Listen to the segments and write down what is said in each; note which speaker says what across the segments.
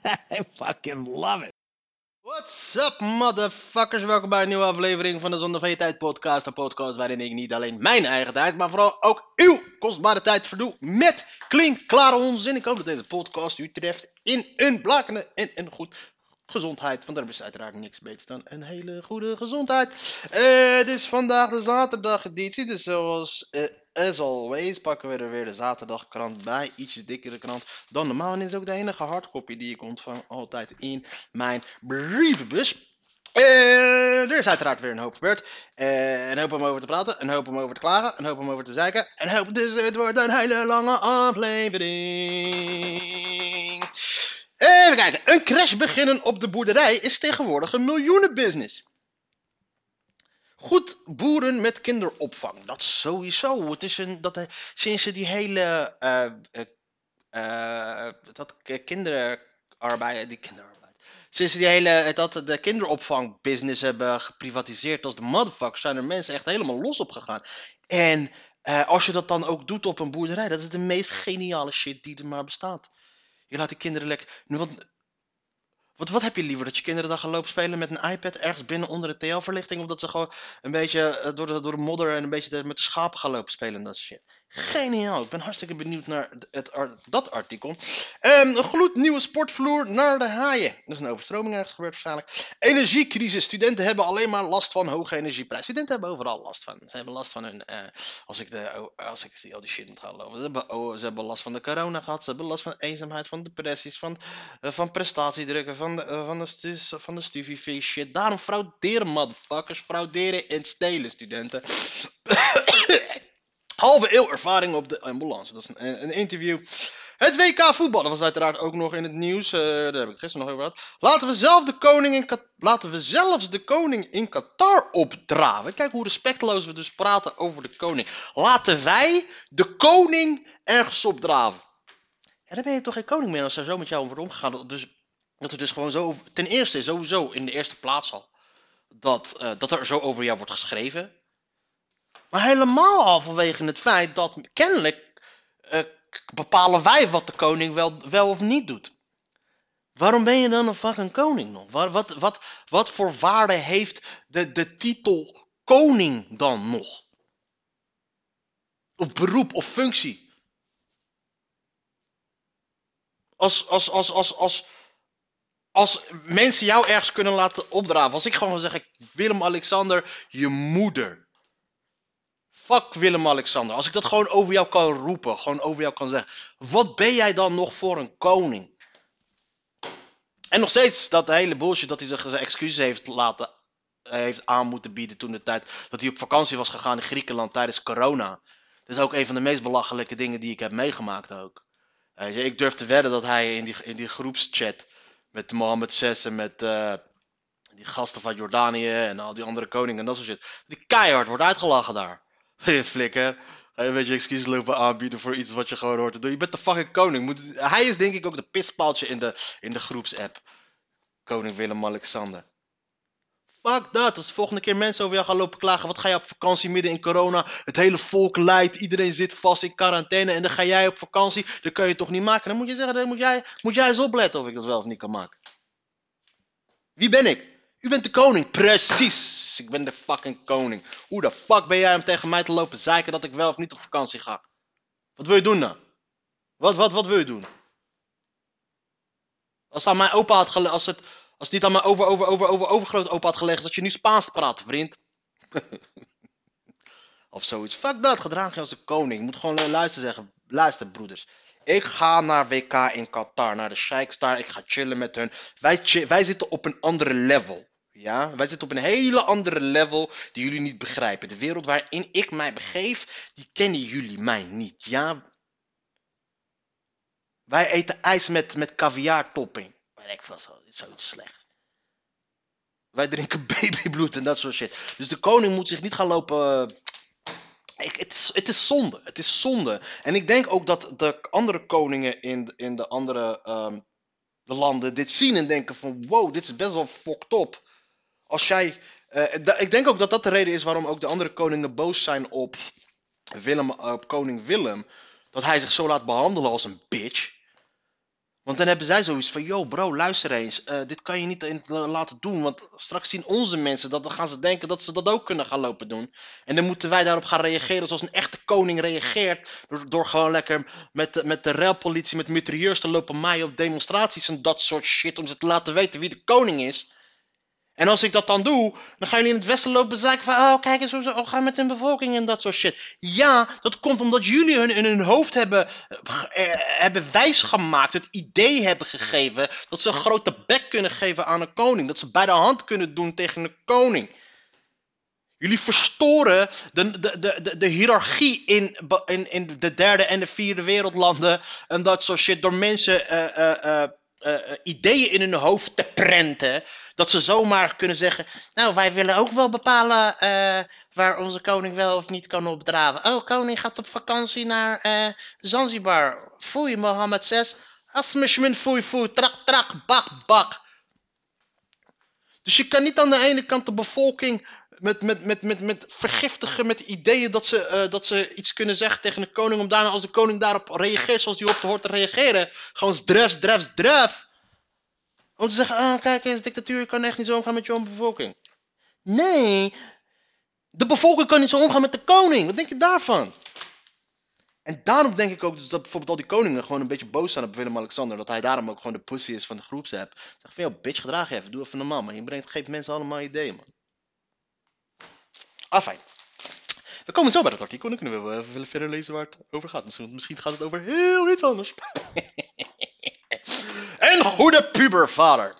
Speaker 1: I fucking love it.
Speaker 2: What's up, motherfuckers? Welkom bij een nieuwe aflevering van de Zonde van Je Tijd podcast. Een podcast waarin ik niet alleen mijn eigen tijd, maar vooral ook uw kostbare tijd verdoe met klinkklare onzin. Ik hoop dat deze podcast u treft in een blakende en een goed gezondheid. Want er is uiteraard niks beter dan een hele goede gezondheid. Eh, het is vandaag de zaterdageditie, dus zoals eh, as always pakken we er weer de zaterdagkrant bij. Ietsje dikkere krant dan normaal. En is ook de enige hardcopy die ik ontvang altijd in mijn brievenbus. Eh, er is uiteraard weer een hoop gebeurd. Eh, een hoop om over te praten, een hoop om over te klagen, een hoop om over te zeiken. Een hoop, dus het wordt een hele lange aflevering. Even kijken. Een crash beginnen op de boerderij is tegenwoordig een miljoenenbusiness. Goed boeren met kinderopvang. Dat sowieso. Het is een, dat, sinds ze die hele eh, eh, eh, dat kinderarbeid, die kinderarbeid. Sinds ze die hele, dat de kinderopvangbusiness hebben geprivatiseerd als de motherfuckers, zijn er mensen echt helemaal los op gegaan. En als je dat dan ook doet op een boerderij, dat is de meest geniale shit die er maar bestaat. Je laat die kinderen lekker. Nu, wat, wat, wat heb je liever? Dat je kinderen dan gaan lopen spelen met een iPad ergens binnen onder de TL-verlichting? Of dat ze gewoon een beetje door de, door de modder en een beetje met de schapen gaan lopen spelen en dat shit? Geniaal. Ik ben hartstikke benieuwd naar het, dat artikel. Um, een gloednieuwe sportvloer naar de haaien. Er is een overstroming ergens gebeurd waarschijnlijk. Energiecrisis. Studenten hebben alleen maar last van hoge energieprijzen. Studenten hebben overal last van. Ze hebben last van hun... Uh, als ik, de, als ik al die shit moet gaan lopen. Ze hebben, oh, ze hebben last van de corona gehad. Ze hebben last van eenzaamheid, van depressies, van, uh, van prestatiedrukken, van de, uh, van de, van de shit. Daarom frauderen motherfuckers. Frauderen en stelen studenten halve eeuw ervaring op de ambulance. Dat is een, een interview. Het WK voetbal, dat was uiteraard ook nog in het nieuws. Uh, daar heb ik gisteren nog over gehad. Laten we, zelf de koning in Laten we zelfs de koning in Qatar opdraven. Kijk hoe respectloos we dus praten over de koning. Laten wij de koning ergens opdraven. Ja, dan ben je toch geen koning meer als er zo met jou wordt omgegaan. Dus, dat er dus gewoon zo. Ten eerste, sowieso in de eerste plaats al. Dat, uh, dat er zo over jou wordt geschreven. Maar helemaal al vanwege het feit dat kennelijk uh, bepalen wij wat de koning wel, wel of niet doet. Waarom ben je dan een fucking koning nog? Wat, wat, wat, wat voor waarde heeft de, de titel koning dan nog? Of beroep of functie? Als, als, als, als, als, als mensen jou ergens kunnen laten opdraven. Als ik gewoon zeg, Willem-Alexander, je moeder. Fuck Willem-Alexander. Als ik dat gewoon over jou kan roepen, gewoon over jou kan zeggen. Wat ben jij dan nog voor een koning? En nog steeds dat hele bullshit dat hij zich excuses heeft laten heeft aan moeten bieden toen de tijd dat hij op vakantie was gegaan in Griekenland tijdens corona. Dat is ook een van de meest belachelijke dingen die ik heb meegemaakt ook. Ik durf te wedden dat hij in die, in die groepschat met Mohammed VI en met uh, die gasten van Jordanië en al die andere koningen en dat soort shit. Die keihard wordt uitgelachen daar. Flikker. Ga je een beetje excuses lopen aanbieden voor iets wat je gewoon hoort te doen. Je bent de fucking koning. Moet, hij is denk ik ook de pispaaltje in de, in de groepsapp. Koning Willem-Alexander. Fuck dat. Als de volgende keer mensen over jou gaan lopen klagen. Wat ga je op vakantie midden in corona? Het hele volk lijdt. Iedereen zit vast in quarantaine. En dan ga jij op vakantie. Dat kan je toch niet maken? Dan moet je zeggen, dan moet jij, moet jij eens opletten of ik dat wel of niet kan maken. Wie ben ik? U bent de koning. Precies. Ik ben de fucking koning. Hoe de fuck ben jij om tegen mij te lopen zeiken dat ik wel of niet op vakantie ga? Wat wil je doen dan? Wat, wat, wat wil je doen? Als het aan mijn opa had als het, als het niet aan mijn over, over, over, over, overgroot opa had gelegd, dat je nu Spaans praat, vriend. of zoiets. Fuck dat, gedraag je als de koning. Je moet gewoon luisteren zeggen. Luister, broeders. Ik ga naar WK in Qatar, naar de Sheiks daar. Ik ga chillen met hun. Wij, wij zitten op een andere level. Ja, wij zitten op een hele andere level die jullie niet begrijpen. De wereld waarin ik mij begeef, die kennen jullie mij niet. Ja, wij eten ijs met, met caviar topping. weet ik veel, zo, zoiets slecht. Wij drinken babybloed en dat soort shit. Dus de koning moet zich niet gaan lopen. eh, het, is, het is zonde. Het is zonde. En ik denk ook dat de andere koningen in, in de andere ehm, de landen dit zien en denken van wow, dit is best wel fucked up. Als jij. eh, ik denk ook dat dat de reden is waarom ook de andere koningen boos zijn op, Willem, op koning Willem. Dat hij zich zo laat behandelen als een bitch. Want dan hebben zij zoiets van, yo bro, luister eens, eh, dit kan je niet laten doen, want straks zien onze mensen dat, dan gaan ze denken dat ze dat ook kunnen gaan lopen doen. En dan moeten wij daarop gaan reageren zoals een echte koning reageert, door, door gewoon lekker met, met de railpolitie, met mitrailleurs te lopen maaien op demonstraties en dat soort shit, om ze te laten weten wie de koning is. En als ik dat dan doe, dan gaan jullie in het westen lopen zaken van, oh kijk eens hoe ze gaan met hun bevolking en dat soort shit. Ja, dat komt omdat jullie hun in hun hoofd hebben, eh, hebben wijsgemaakt, het idee hebben gegeven dat ze een grote bek kunnen geven aan een koning. Dat ze bij de hand kunnen doen tegen een koning. Jullie verstoren de, de, de, de, de hiërarchie in, in, in de derde en de vierde wereldlanden en dat soort shit door mensen eh, eh, eh, eh, ideeën in hun hoofd te prenten. Dat ze zomaar kunnen zeggen, nou wij willen ook wel bepalen eh, waar onze koning wel of niet kan opdraven. Oh, koning gaat op vakantie naar Zanzibar. Foei, Mohammed 6. Asmishmin foei foei, trak trak, bak bak. Dus je kan niet aan de ene kant de bevolking met, met, met, met, met vergiftigen met ideeën dat ze, eh, dat ze iets kunnen zeggen tegen de koning. Om daarna als de koning daarop reageert zoals hij op te hoort te reageren. Gewoon dref, dref, dref. Om te zeggen, ah kijk eens, dictatuur kan echt niet zo omgaan met je bevolking. Nee, de bevolking kan niet zo omgaan met de koning. Wat denk je daarvan? En daarom denk ik ook dus dat bijvoorbeeld al die koningen gewoon een beetje boos zijn op Willem-Alexander. Dat hij daarom ook gewoon de pussy is van de groepsapp. Zeg van, joh, bitch, gedraag even. Doe even normaal, man. Je brengt, geeft mensen allemaal ideeën, man. Ah, fijn. We komen zo bij dat artikel. Dan kunnen we even verder lezen waar het over gaat. Misschien, gaat het over heel iets anders. een goede pubervader.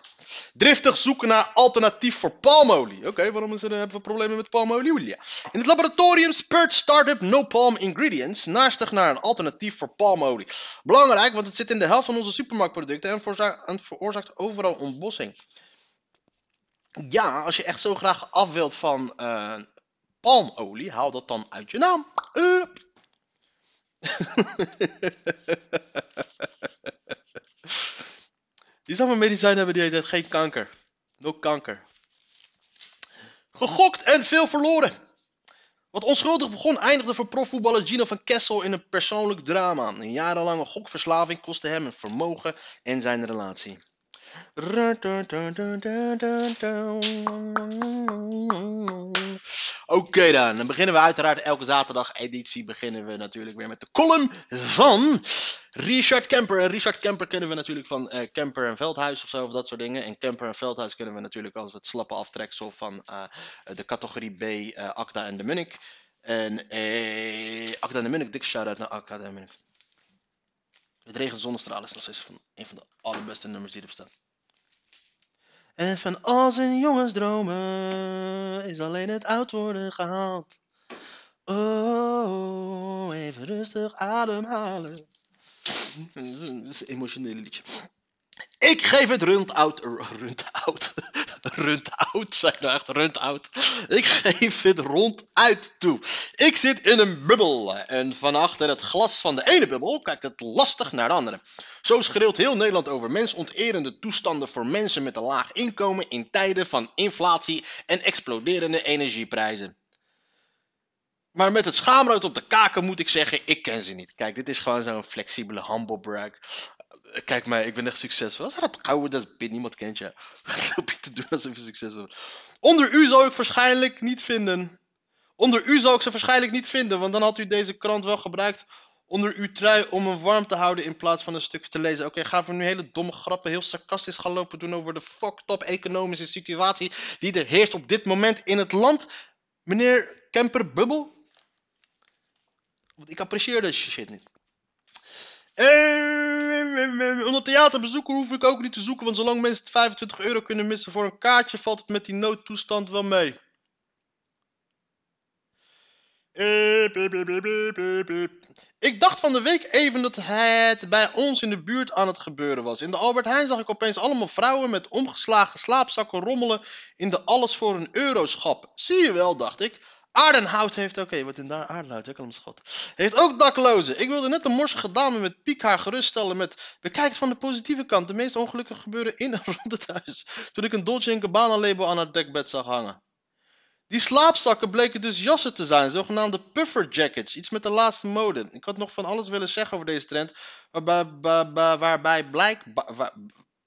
Speaker 2: Driftig zoeken naar alternatief voor palmolie. Oké, waarom hebben we problemen met palmolie? In het laboratorium speurt startup No Palm Ingredients naastig naar een alternatief voor palmolie. Belangrijk, want het zit in de helft van onze supermarktproducten en, en veroorzaakt overal ontbossing. Ja, als je echt zo graag af wilt van eh, palmolie, haal dat dan uit je naam. Die zou maar medicijn hebben die heet geen kanker. No kanker. Gegokt en veel verloren. Wat onschuldig begon eindigde voor profvoetballer Gino van Kessel in een persoonlijk drama. Een jarenlange gokverslaving kostte hem een vermogen en zijn relatie. Oké dan, dan beginnen we uiteraard elke zaterdag editie beginnen we natuurlijk weer met de column van Richard Kemper. En Richard Kemper kennen we natuurlijk van eh, Kemper en Veldhuis of zo, of dat soort dingen. En Kemper en Veldhuis kennen we natuurlijk als het slappe aftreksel van eh, de categorie B, eh Acta en de Munnik. En eh, Acta en de Munnik, dik shout-out naar Acta en de Munnik. Het regent zonnestralen is nog steeds van, een van de allerbeste nummers die erop staan. En van al zijn jongensdromen is alleen het oud worden gehaald. Oh, even rustig ademhalen. Dat is een emotioneel liedje. Ik geef het rund-out. Rund-out. Rund-out. Nou echt rund-out. Ik geef het ronduit toe. Ik zit in een bubbel. En van achter het glas van de ene bubbel kijkt het lastig naar de andere. Zo schreeuwt heel Nederland over mensonterende toestanden voor mensen met een laag inkomen in tijden van inflatie en exploderende energieprijzen. Maar met het schaamrood op de kaken moet ik zeggen, ik ken ze niet. Kijk, dit is gewoon zo'n flexibele humble. Kijk mij, ik ben echt succesvol. Wat is dat gouden, dat is niemand kent je. Wat loop je te doen alsof je succesvol? Onder u zou ik waarschijnlijk niet vinden. Onder u zou ik ze waarschijnlijk niet vinden, want dan had u deze krant wel gebruikt onder uw trui om hem warm te houden in plaats van een stukje te lezen. Oké, gaan we nu hele domme grappen, heel sarcastisch gaan lopen doen over de fucked up economische situatie die er heerst op dit moment in het land? Meneer Kemper Bubbel? Want ik apprecieer deze shit niet. Eh, Om het theater bezoeken hoef ik ook niet te zoeken, want zolang mensen het 25 euro kunnen missen voor een kaartje, valt het met die noodtoestand wel mee. Piep. Ik dacht van de week even dat het bij ons in de buurt aan het gebeuren was. In de Albert Heijn zag ik opeens allemaal vrouwen met omgeslagen slaapzakken rommelen in de alles voor een euro schap. Zie je wel, dacht ik. Aardenhout heeft oké, wat in daar Aardenhout, ik kan schat. Heeft ook daklozen. Ik wilde net de morsige dame met piek haar geruststellen met, bekijk het van de positieve kant. De meeste ongelukken gebeuren in en rond het huis. Toen ik een Dolce Gabbana label aan haar dekbed zag hangen. Die slaapzakken bleken dus jassen te zijn, zogenaamde puffer jackets, iets met de laatste mode. Ik had nog van alles willen zeggen over deze trend, waarbij, waarbij, waarbij blijkt,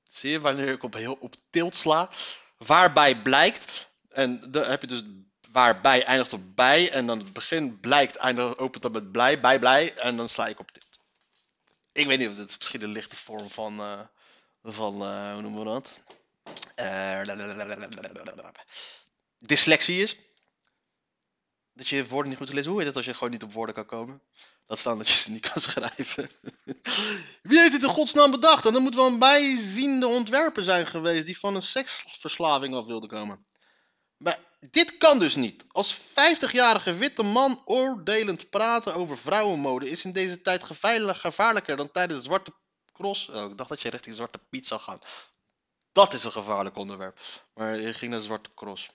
Speaker 2: zie je wanneer ik op heel op tilt sla, waarbij blijkt, en dan heb je dus waarbij eindigt op bij, en dan het begin blijkt eindigt opent dan met blij, bij blij, en dan sla ik op tilt. Ik weet niet of dit misschien een lichte vorm van, eh, van eh, hoe noemen we dat? Dyslexie is. Dat je woorden niet goed leest. Hoe heet het als je gewoon niet op woorden kan komen? Dat staan dat je ze niet kan schrijven. Wie heeft dit in godsnaam bedacht? Dan moet wel een bijziende ontwerper zijn geweest die van een seksverslaving af wilde komen. Maar dit kan dus niet. Als 50-jarige witte man oordelend praten over vrouwenmode is in deze tijd gevaarlijk- gevaarlijker dan tijdens de Zwarte Cross. Oh, ik dacht dat je richting Zwarte Piet zou gaan. Dat is een gevaarlijk onderwerp. Maar je ging naar Zwarte Cross.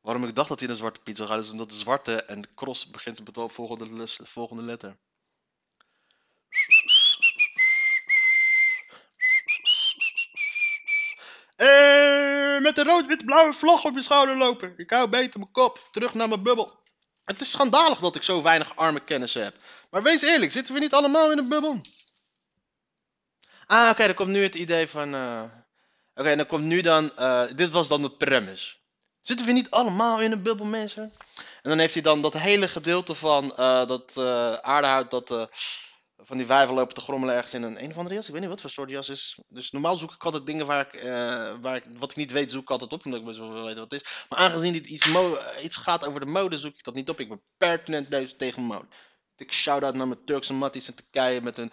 Speaker 2: Waarom ik dacht dat hij naar Zwarte Piet zou gaan, is omdat de zwarte en de cross begint met de volgende, volgende letter. Eh, met een rood-wit-blauwe vlag op je schouder lopen. Ik hou beter mijn kop. Terug naar mijn bubbel. Het is schandalig dat ik zo weinig arme kennissen heb. Maar wees eerlijk, zitten we niet allemaal in een bubbel? Ah, oké, dan komt nu het idee van... eh, Oké, dan komt nu dan... eh, dit was dan de premise. Zitten we niet allemaal in een bubbel, mensen? En dan heeft hij dan dat hele gedeelte van eh, dat eh aardehout, dat van die vijver lopen te grommelen ergens in een een of andere jas. Ik weet niet wat voor soort jas is. Dus normaal zoek ik altijd dingen waar ik, eh, waar ik wat ik niet weet, zoek ik altijd op, omdat ik best wel weten wat het is. Maar aangezien dit iets, iets gaat over de mode, zoek ik dat niet op. Ik ben pertinent neus tegen mode. Dik shout-out naar mijn Turkse matties in Turkije met een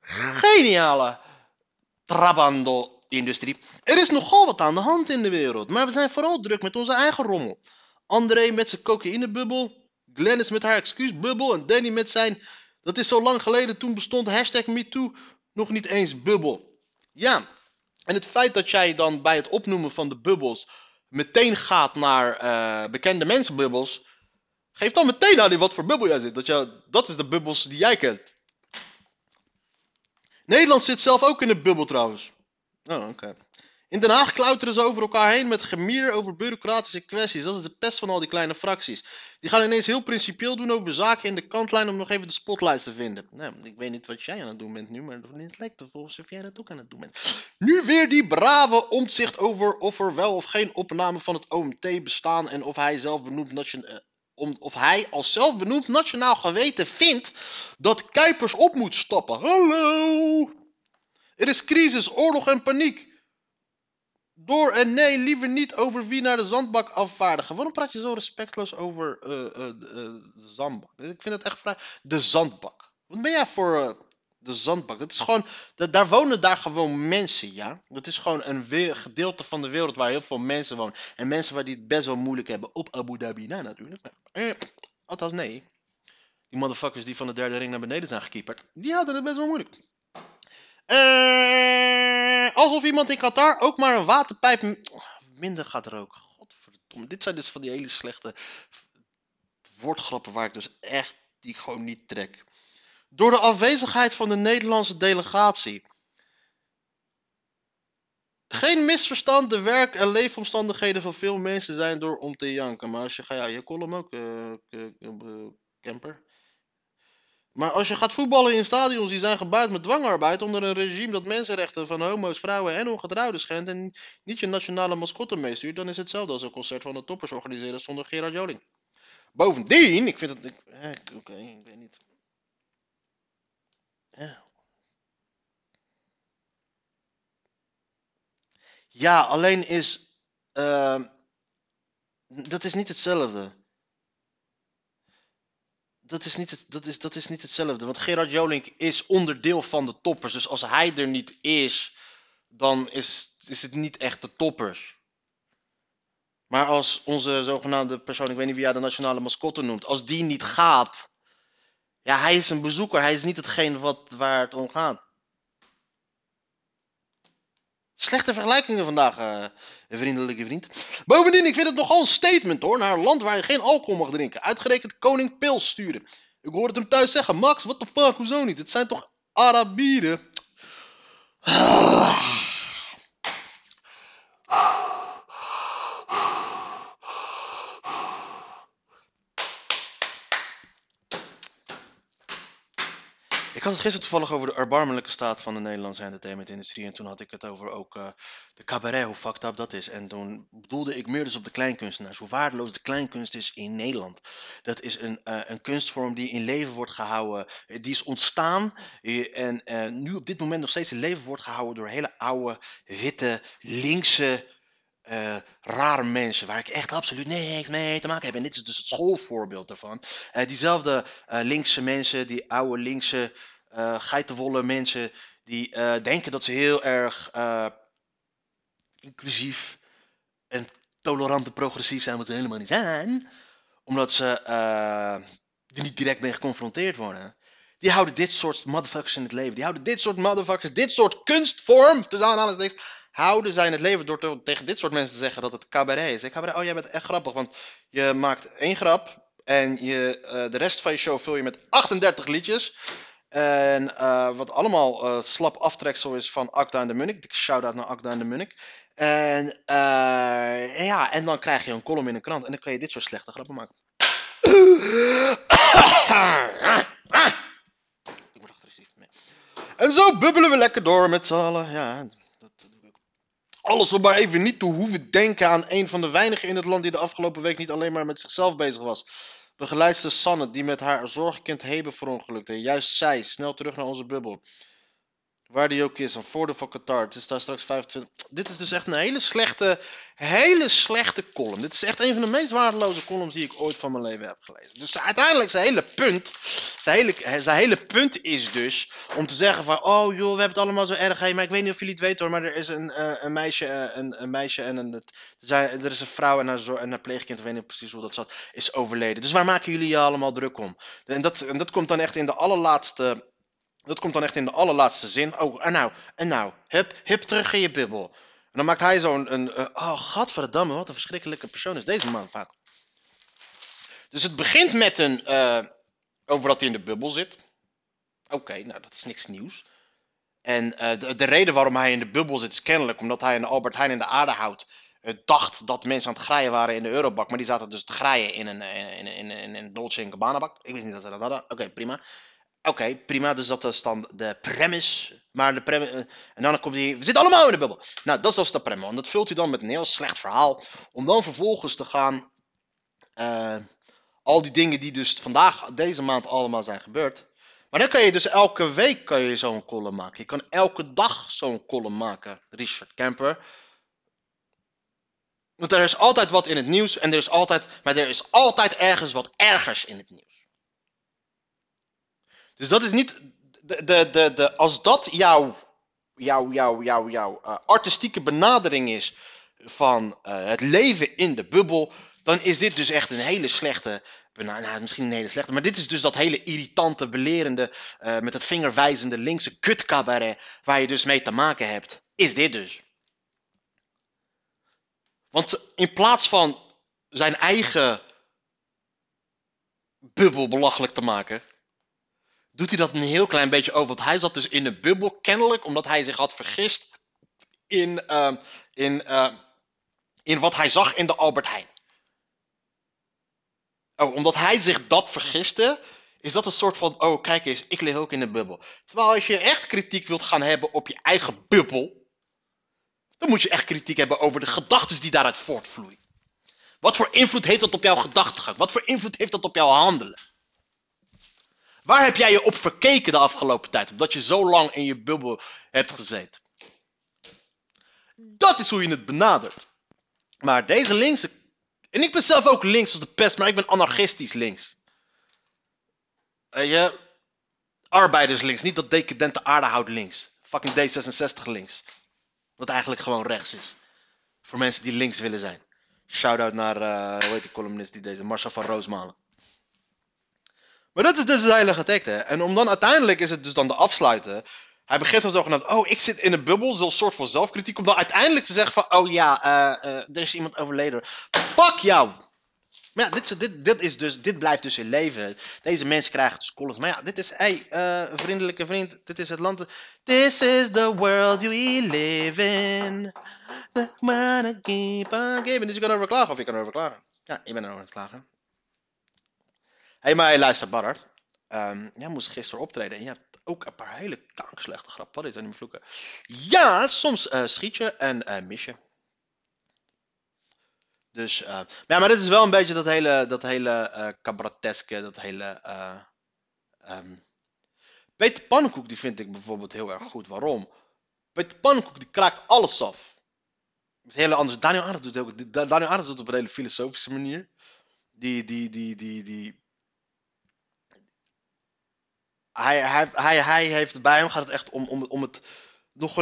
Speaker 2: geniale Trabando-industrie. Er is nogal wat aan de hand in de wereld, maar we zijn vooral druk met onze eigen rommel. André met zijn cocaïnebubbel, Glennis met haar excuusbubbel en Danny met zijn... Dat is zo lang geleden, toen bestond hashtag MeToo nog niet eens bubbel. Ja, en het feit dat jij dan bij het opnoemen van de bubbels meteen gaat naar eh, bekende mensenbubbels, geeft dan meteen aan in wat voor bubbel jij zit. Dat, jou, dat is de bubbels die jij kent. Nederland zit zelf ook in een bubbel trouwens. Oh, oké. In Den Haag klauteren ze over elkaar heen met gemier over bureaucratische kwesties. Dat is de pest van al die kleine fracties. Die gaan ineens heel principieel doen over zaken in de kantlijn om nog even de spotlights te vinden. Nou, ik weet niet wat jij aan het doen bent nu, maar het lijkt ervoor alsof jij dat ook aan het doen bent. Nu weer die brave omzicht over of er wel of geen opname van het OMT bestaan en of hij zelf benoemd eh, om, of hij als zelfbenoemd nationaal geweten vindt dat Kuipers op moet stappen. Hallo! Er is crisis, oorlog en paniek. Door en nee, liever niet over wie naar de zandbak afvaardigen. Waarom praat je zo respectloos over eh, eh, de, eh, de zandbak? Ik vind het echt vrij. De zandbak. Wat ben jij voor de zandbak? Dat is gewoon. dat- daar wonen daar gewoon mensen, ja? Dat is gewoon een gedeelte van de wereld waar heel veel mensen wonen. En mensen waar die het best wel moeilijk hebben. Op Abu Dhabi, nou natuurlijk. Eh, althans, nee. Die motherfuckers die van de derde ring naar beneden zijn gekieperd. Die hadden het best wel moeilijk. Eh, alsof iemand in Qatar ook maar een waterpijp minder gaat roken. Godverdomme. Dit zijn dus van die hele slechte woordgrappen waar ik dus echt die gewoon niet trek. Door de afwezigheid van de Nederlandse delegatie. Geen misverstand, de werk- en leefomstandigheden van veel mensen zijn door om te janken. Maar als je gaat, ja, je column ook, eh, camper. Maar als je gaat voetballen in stadions die zijn gebouwd met dwangarbeid onder een regime dat mensenrechten van homo's, vrouwen en ongetrouwden schendt en niet je nationale mascotte meestuurt, dan is het hetzelfde als een concert van de toppers organiseren zonder Gerard Joling. Bovendien, ik vind het. ik- eh, Oké, ik weet niet. Ja. Ja, alleen is. ehm, dat is niet hetzelfde. Dat is, niet het, dat, is, dat is niet hetzelfde. Want Gerard Joling is onderdeel van de toppers. Dus als hij er niet is, dan is, is het niet echt de toppers. Maar als onze zogenaamde persoon, ik weet niet wie jij de nationale mascotte noemt, als die niet gaat, ja, hij is een bezoeker, hij is niet hetgeen wat, waar het om gaat. Slechte vergelijkingen vandaag, eh, vriendelijke vriend. Bovendien, ik vind het nogal een statement hoor, naar een land waar je geen alcohol mag drinken. Uitgerekend koning Pils sturen. Ik hoorde hem thuis zeggen, Max, what the fuck, hoezo niet? Het zijn toch Arabieren? Ik had het gisteren toevallig over de erbarmelijke staat van de Nederlandse entertainmentindustrie. En toen had ik het over ook eh, de cabaret, hoe fucked up dat is. En toen bedoelde ik meer dus op de kleinkunstenaars. Hoe waardeloos de kleinkunst is in Nederland. Dat is een, eh, een kunstvorm die in leven wordt gehouden. eh, Die is ontstaan en nu op dit moment nog steeds in leven wordt gehouden door hele oude, witte, linkse eh, rare mensen waar ik echt absoluut niks mee te maken heb. En dit is dus het schoolvoorbeeld daarvan. Diezelfde linkse mensen, die oude linkse eh geitenwolle mensen, die eh, denken dat ze heel erg eh, inclusief en tolerant en progressief zijn, wat ze helemaal niet zijn. Omdat ze er niet direct mee geconfronteerd worden. Die houden dit soort motherfuckers in het leven. Die houden dit soort motherfuckers, dit soort kunstvorm, tussen aanhalingstekens, houden zij in het leven door te- tegen dit soort mensen te zeggen dat het cabaret is. Ik cabaret, oh jij bent echt grappig, want je maakt één grap en je, de rest van je show vul je met 38 liedjes. En eh, wat allemaal eh, slap aftreksel is van Akda en de Munnik. Shout-out naar Akda en de Munnik. En, eh, ja, en dan krijg je een column in een krant en dan kan je dit soort slechte grappen maken. Ik word agressief. En zo bubbelen we lekker door met z'n allen. Ja, dat doe ik. Alles om maar even niet te hoeven denken aan een van de weinigen in het land die de afgelopen week niet alleen maar met zichzelf bezig was. Begeleidster Sanne, die met haar zorgkind Hebe verongelukte. Juist zij, snel terug naar onze bubbel. Waar die ook is, een voordeel van Qatar. Het is daar straks 25. Dit is dus echt een hele slechte, hele slechte column. Dit is echt een van de meest waardeloze columns die ik ooit van mijn leven heb gelezen. Dus uiteindelijk zijn hele punt, zijn hele, zijn hele punt is dus om te zeggen van, oh joh, we hebben het allemaal zo erg. Hey, maar ik weet niet of jullie het weten hoor, maar er is een, eh, een meisje, eh, een, een meisje en een, er, is een vrouw en haar, en haar pleegkind, ik weet niet precies hoe dat zat, is overleden. Dus waar maken jullie je allemaal druk om? En dat, en dat komt dan echt in de allerlaatste dat komt dan echt in de allerlaatste zin. Oh, en nou, en nou, hup, hup, terug in je bubbel. En dan maakt hij zo'n, een, eh, oh, gadverdamme, wat een verschrikkelijke persoon is deze man vaak. Dus het begint met een, eh, over dat hij in de bubbel zit. Oké, nou, dat is niks nieuws. En eh, de, de reden waarom hij in de bubbel zit is kennelijk omdat hij een Albert Heijn in de aarde houdt. dacht dat mensen aan het graaien waren in de eurobak, maar die zaten dus te graaien in een, in, in, in, in een Dolce. Ik wist niet dat ze dat hadden. Oké, prima. Oké, prima. Dus dat is dan de premise. Maar de premise. eh, En dan komt hij. We zitten allemaal in de bubbel. Nou, dat is dus de premise. En dat vult hij dan met een heel slecht verhaal. Om dan vervolgens te gaan. eh, al die dingen die dus vandaag, deze maand allemaal zijn gebeurd. Maar dan kan je dus elke week kan je zo'n column maken. Je kan elke dag zo'n column maken, Richard Kemper. Want er is altijd wat in het nieuws. En er is altijd. Maar er is altijd ergens wat ergers in het nieuws. Dus dat is niet. De, de, de, de, als dat jouw, jouw, jouw, jouw, jouw eh, artistieke benadering is van eh, het leven in de bubbel, dan is dit dus echt een hele slechte. Nou, misschien een hele slechte, maar dit is dus dat hele irritante, belerende, eh, met het vingerwijzende linkse kutcabaret, waar je dus mee te maken hebt. Is dit dus. Want in plaats van zijn eigen bubbel belachelijk te maken, doet hij dat een heel klein beetje over. Want hij zat dus in een bubbel, kennelijk omdat hij zich had vergist in, ehm, in, ehm, in wat hij zag in de Albert Heijn. Oh, omdat hij zich dat vergiste, is dat een soort van, oh kijk eens, ik leef ook in een bubbel. Terwijl als je echt kritiek wilt gaan hebben op je eigen bubbel, dan moet je echt kritiek hebben over de gedachten die daaruit voortvloeien. Wat voor invloed heeft dat op jouw gedachtegang? Wat voor invloed heeft dat op jouw handelen? Waar heb jij je op verkeken de afgelopen tijd? Omdat je zo lang in je bubbel hebt gezeten. Dat is hoe je het benadert. Maar deze linkse. En ik ben zelf ook links als de pest, maar ik ben anarchistisch links. Weet je? Arbeiders links, niet dat decadente aardehout links. Fucking D66 links. Wat eigenlijk gewoon rechts is. Voor mensen die links willen zijn. Shout-out naar, eh hoe heet die columnist die deze, Marcel van Roosmalen. Maar dat is dus het hele getekt, hè. En om dan uiteindelijk is het dus dan de afsluiten. Hij begint dan zogenaamd, oh, ik zit in een bubbel, zo'n soort van zelfkritiek. Om dan uiteindelijk te zeggen van, oh ja, eh, eh, er is iemand overleden. Fuck jou! Maar ja, dit, dit, dit, is dus, dit blijft dus in leven. Deze mensen krijgen dus columns. Maar ja, dit is, hey, eh, vriendelijke vriend, dit is het land. This is the world we live in. The wanna keep on giving. Dus je kan erover klagen of je kan erover klagen. Ja, ik ben erover aan het klagen. Hey, maar hey, luister. Ehm, jij moest gisteren optreden en je hebt ook een paar hele kankerslechte grappen. Wat is dat niet vloeken? Ja, soms eh, schiet je en eh, mis je. Dus, eh, maar, ja, maar dit is wel een beetje dat hele, dat hele dat hele... ehm, Peter Pannenkoek, die vind ik bijvoorbeeld heel erg goed. Waarom? Peter Pannenkoek, die kraakt alles af. Het hele anders. Daniel Arendt doet ook. Da- Daniel Arendt doet het op een hele filosofische manier. Die, die, die, die, die... Hij, hij, hij, hij heeft, bij hem gaat het echt om, om, om het nog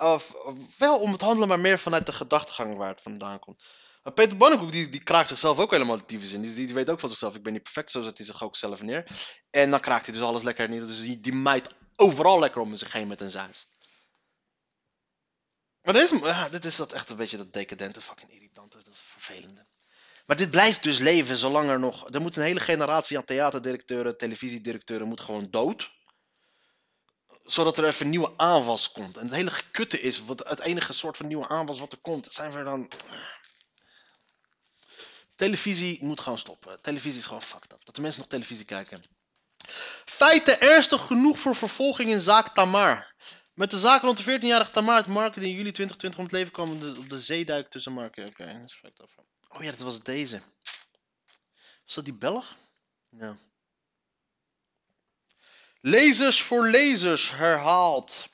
Speaker 2: of, wel om het handelen, maar meer vanuit de gedachtegang waar het vandaan komt. Maar Peter Pannenkoek, die, die kraakt zichzelf ook helemaal de tyfus in. Die, die, weet ook van zichzelf, ik ben niet perfect, zo zet hij zich ook zelf neer. En dan kraakt hij dus alles lekker neer. Dus die, die mijt overal lekker om zich heen met een zaas. Maar dit is dat echt een beetje dat decadente, fucking irritante, dat vervelende. Maar dit blijft dus leven zolang er nog... Er moet een hele generatie aan theaterdirecteuren, televisiedirecteuren moet gewoon dood. Zodat er even nieuwe aanwas komt. En het hele gekutte is, wat het enige soort van nieuwe aanwas wat er komt, zijn we dan... Televisie moet gewoon stoppen. Televisie is gewoon fucked up. Dat de mensen nog televisie kijken. Feiten ernstig genoeg voor vervolging in zaak Tamar. Met de zaak rond de 14-jarige Tamar uit Marken die in juli 2020 om het leven kwam op de, zeeduik tussen Marken. Oké, dat is fact over. Oh ja, dat was deze. Was dat die Belg? Ja. Lezers voor lezers herhaald.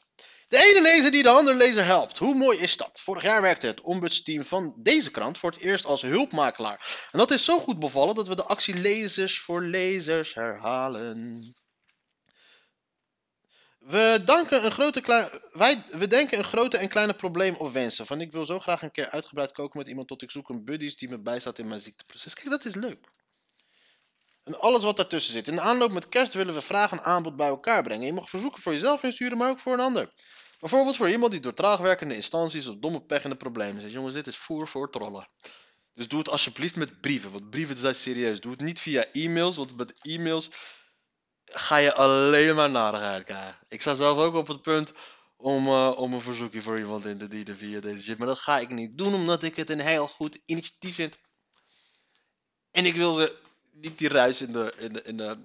Speaker 2: De ene lezer die de andere lezer helpt. Hoe mooi is dat? Vorig jaar werkte het ombudsteam van deze krant voor het eerst als hulpmakelaar. En dat is zo goed bevallen dat we de actie Lezers voor Lezers herhalen. We, danken een grote wij, we denken een grote en kleine probleem of wensen. Van ik wil zo graag een keer uitgebreid koken met iemand tot ik zoek een buddies die me bijstaat in mijn ziekteproces. Kijk, dat is leuk. En alles wat daartussen zit. In de aanloop met kerst willen we vraag en aanbod bij elkaar brengen. Je mag verzoeken voor jezelf insturen, maar ook voor een ander. Bijvoorbeeld voor iemand die door traagwerkende instanties of domme pech in de problemen zit. Jongens, dit is voer voor trollen. Dus doe het alsjeblieft met brieven, want brieven zijn serieus. Doe het niet via e-mails, want met e-mails ga je alleen maar narigheid krijgen. Ik sta zelf ook op het punt om, eh, om een verzoekje voor iemand in te dienen via deze shit. Maar dat ga ik niet doen, omdat ik het een heel goed initiatief vind. En ik wil ze niet die ruis in de, in de.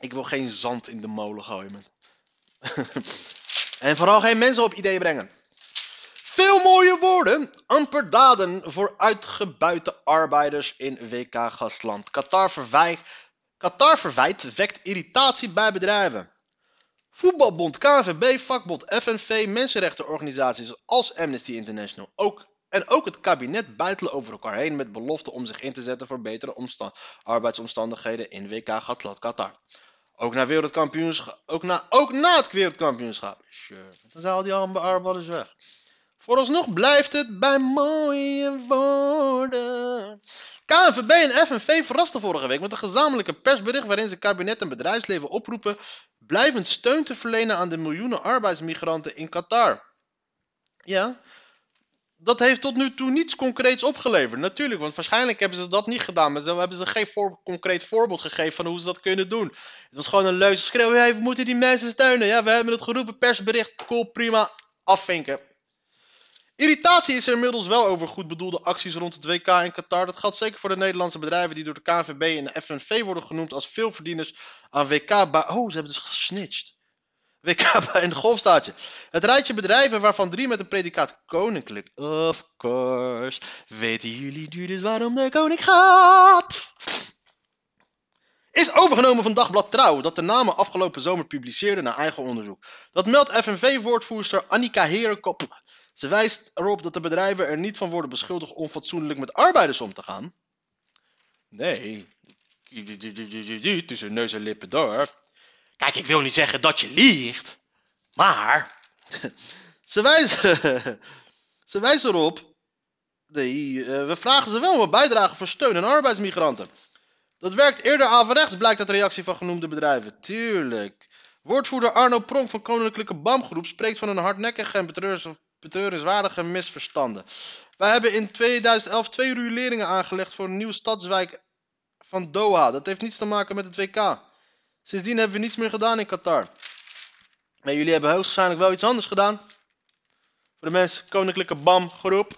Speaker 2: Ik wil geen zand in de molen gooien. Met. en vooral geen mensen op ideeën brengen. Veel mooie woorden, amper daden voor uitgebuite arbeiders in WK-gastland. Qatar, verwij... Qatar verwijt wekt irritatie bij bedrijven. Voetbalbond, KNVB, vakbond, FNV, mensenrechtenorganisaties als Amnesty International ook, en ook het kabinet buitelen over elkaar heen met belofte om zich in te zetten voor betere omsta- arbeidsomstandigheden in WK-gastland Qatar. Ook na, ook, na, ook na het wereldkampioenschap. Sure. Dan al die arbeiders weg. Vooralsnog blijft het bij mooie woorden. KNVB en FNV verrasten vorige week met een gezamenlijke persbericht waarin ze kabinet en bedrijfsleven oproepen blijvend steun te verlenen aan de miljoenen arbeidsmigranten in Qatar. Ja, dat heeft tot nu toe niets concreets opgeleverd. Natuurlijk, want waarschijnlijk hebben ze dat niet gedaan. Maar ze hebben ze geen voor- concreet voorbeeld gegeven van hoe ze dat kunnen doen. Het was gewoon een leuze schreeuw. We moeten die mensen steunen. Ja, we hebben het geroepen. Persbericht. Cool, prima. Afvinken. Irritatie is er inmiddels wel over goed bedoelde acties rond het WK in Qatar. Dat geldt zeker voor de Nederlandse bedrijven die door de KNVB en de FNV worden genoemd als veelverdieners aan WK. Oh, ze hebben dus gesnitcht. WK bij een golfstaatje. Het rijtje bedrijven waarvan drie met een predicaat koninklijk. Of course. Weten jullie nu dus waarom de koning gaat? Is overgenomen van Dagblad Trouw, dat de namen afgelopen zomer publiceerde naar eigen onderzoek. Dat meldt FNV-woordvoerster Annika Herenkop. Ze wijst erop dat de bedrijven er niet van worden beschuldigd onfatsoenlijk met arbeiders om te gaan. Nee, tussen neus en lippen door. Kijk, ik wil niet zeggen dat je liegt, maar ze wijst, ze wijst erop Nee, eh, we vragen ze wel om een bijdrage voor steun aan arbeidsmigranten. Dat werkt eerder averechts, blijkt uit de reactie van genoemde bedrijven. Tuurlijk. Woordvoerder Arno Pronk van Koninklijke BAM-groep spreekt van een hardnekkige en betreurenswaardige misverstanden. Wij hebben in 2011 twee rioleringen aangelegd voor een nieuwe stadswijk van Doha. Dat heeft niets te maken met het WK. Sindsdien hebben we niets meer gedaan in Qatar. Maar jullie hebben hoogstwaarschijnlijk wel iets anders gedaan. Voor de mensen, Koninklijke BAM-groep.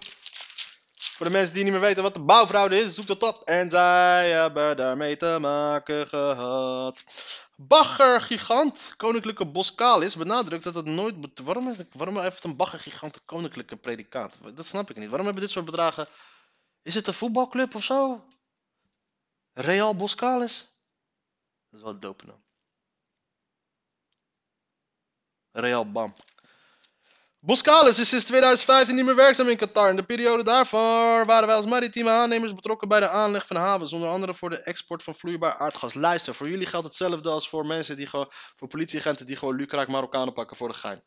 Speaker 2: Voor de mensen die niet meer weten wat de bouwfraude is, zoek dat op. En zij hebben daarmee te maken gehad. Baggergigant, Koninklijke Boskalis, benadrukt dat het nooit... Waarom, is, waarom heeft een baggergigant een koninklijke predicaat? Dat snap ik niet. Waarom hebben dit soort bedragen... Is het een voetbalclub of zo? Real Boskalis? Dat is wel dope. Real Bam. Boskalis is sinds 2015 niet meer werkzaam in Qatar. In de periode daarvoor waren wij als maritieme aannemers betrokken bij de aanleg van havens. Onder andere voor de export van vloeibaar aardgas. Luister, voor jullie geldt hetzelfde als voor mensen die gewoon, voor politieagenten die gewoon lucraak Marokkanen pakken voor de gein.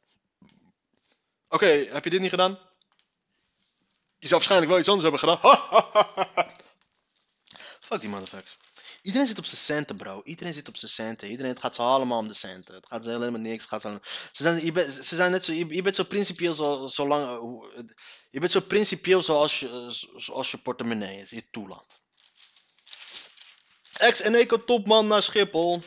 Speaker 2: Oké, heb je dit niet gedaan? Je zou waarschijnlijk wel iets anders hebben gedaan. Fuck die motherfuckers. Iedereen zit op zijn centen, bro. Iedereen zit op zijn centen. Iedereen, het gaat allemaal om de centen. Het gaat helemaal niks. Gaat ze, zijn, je, bent, ze zijn net zo, je, bent zo principieel zo, zolang, eh, hoe- je bent zo principieel zoals je, zo- zoals je portemonnee is. Je toelaat. Ex-Eneco-topman naar Schiphol.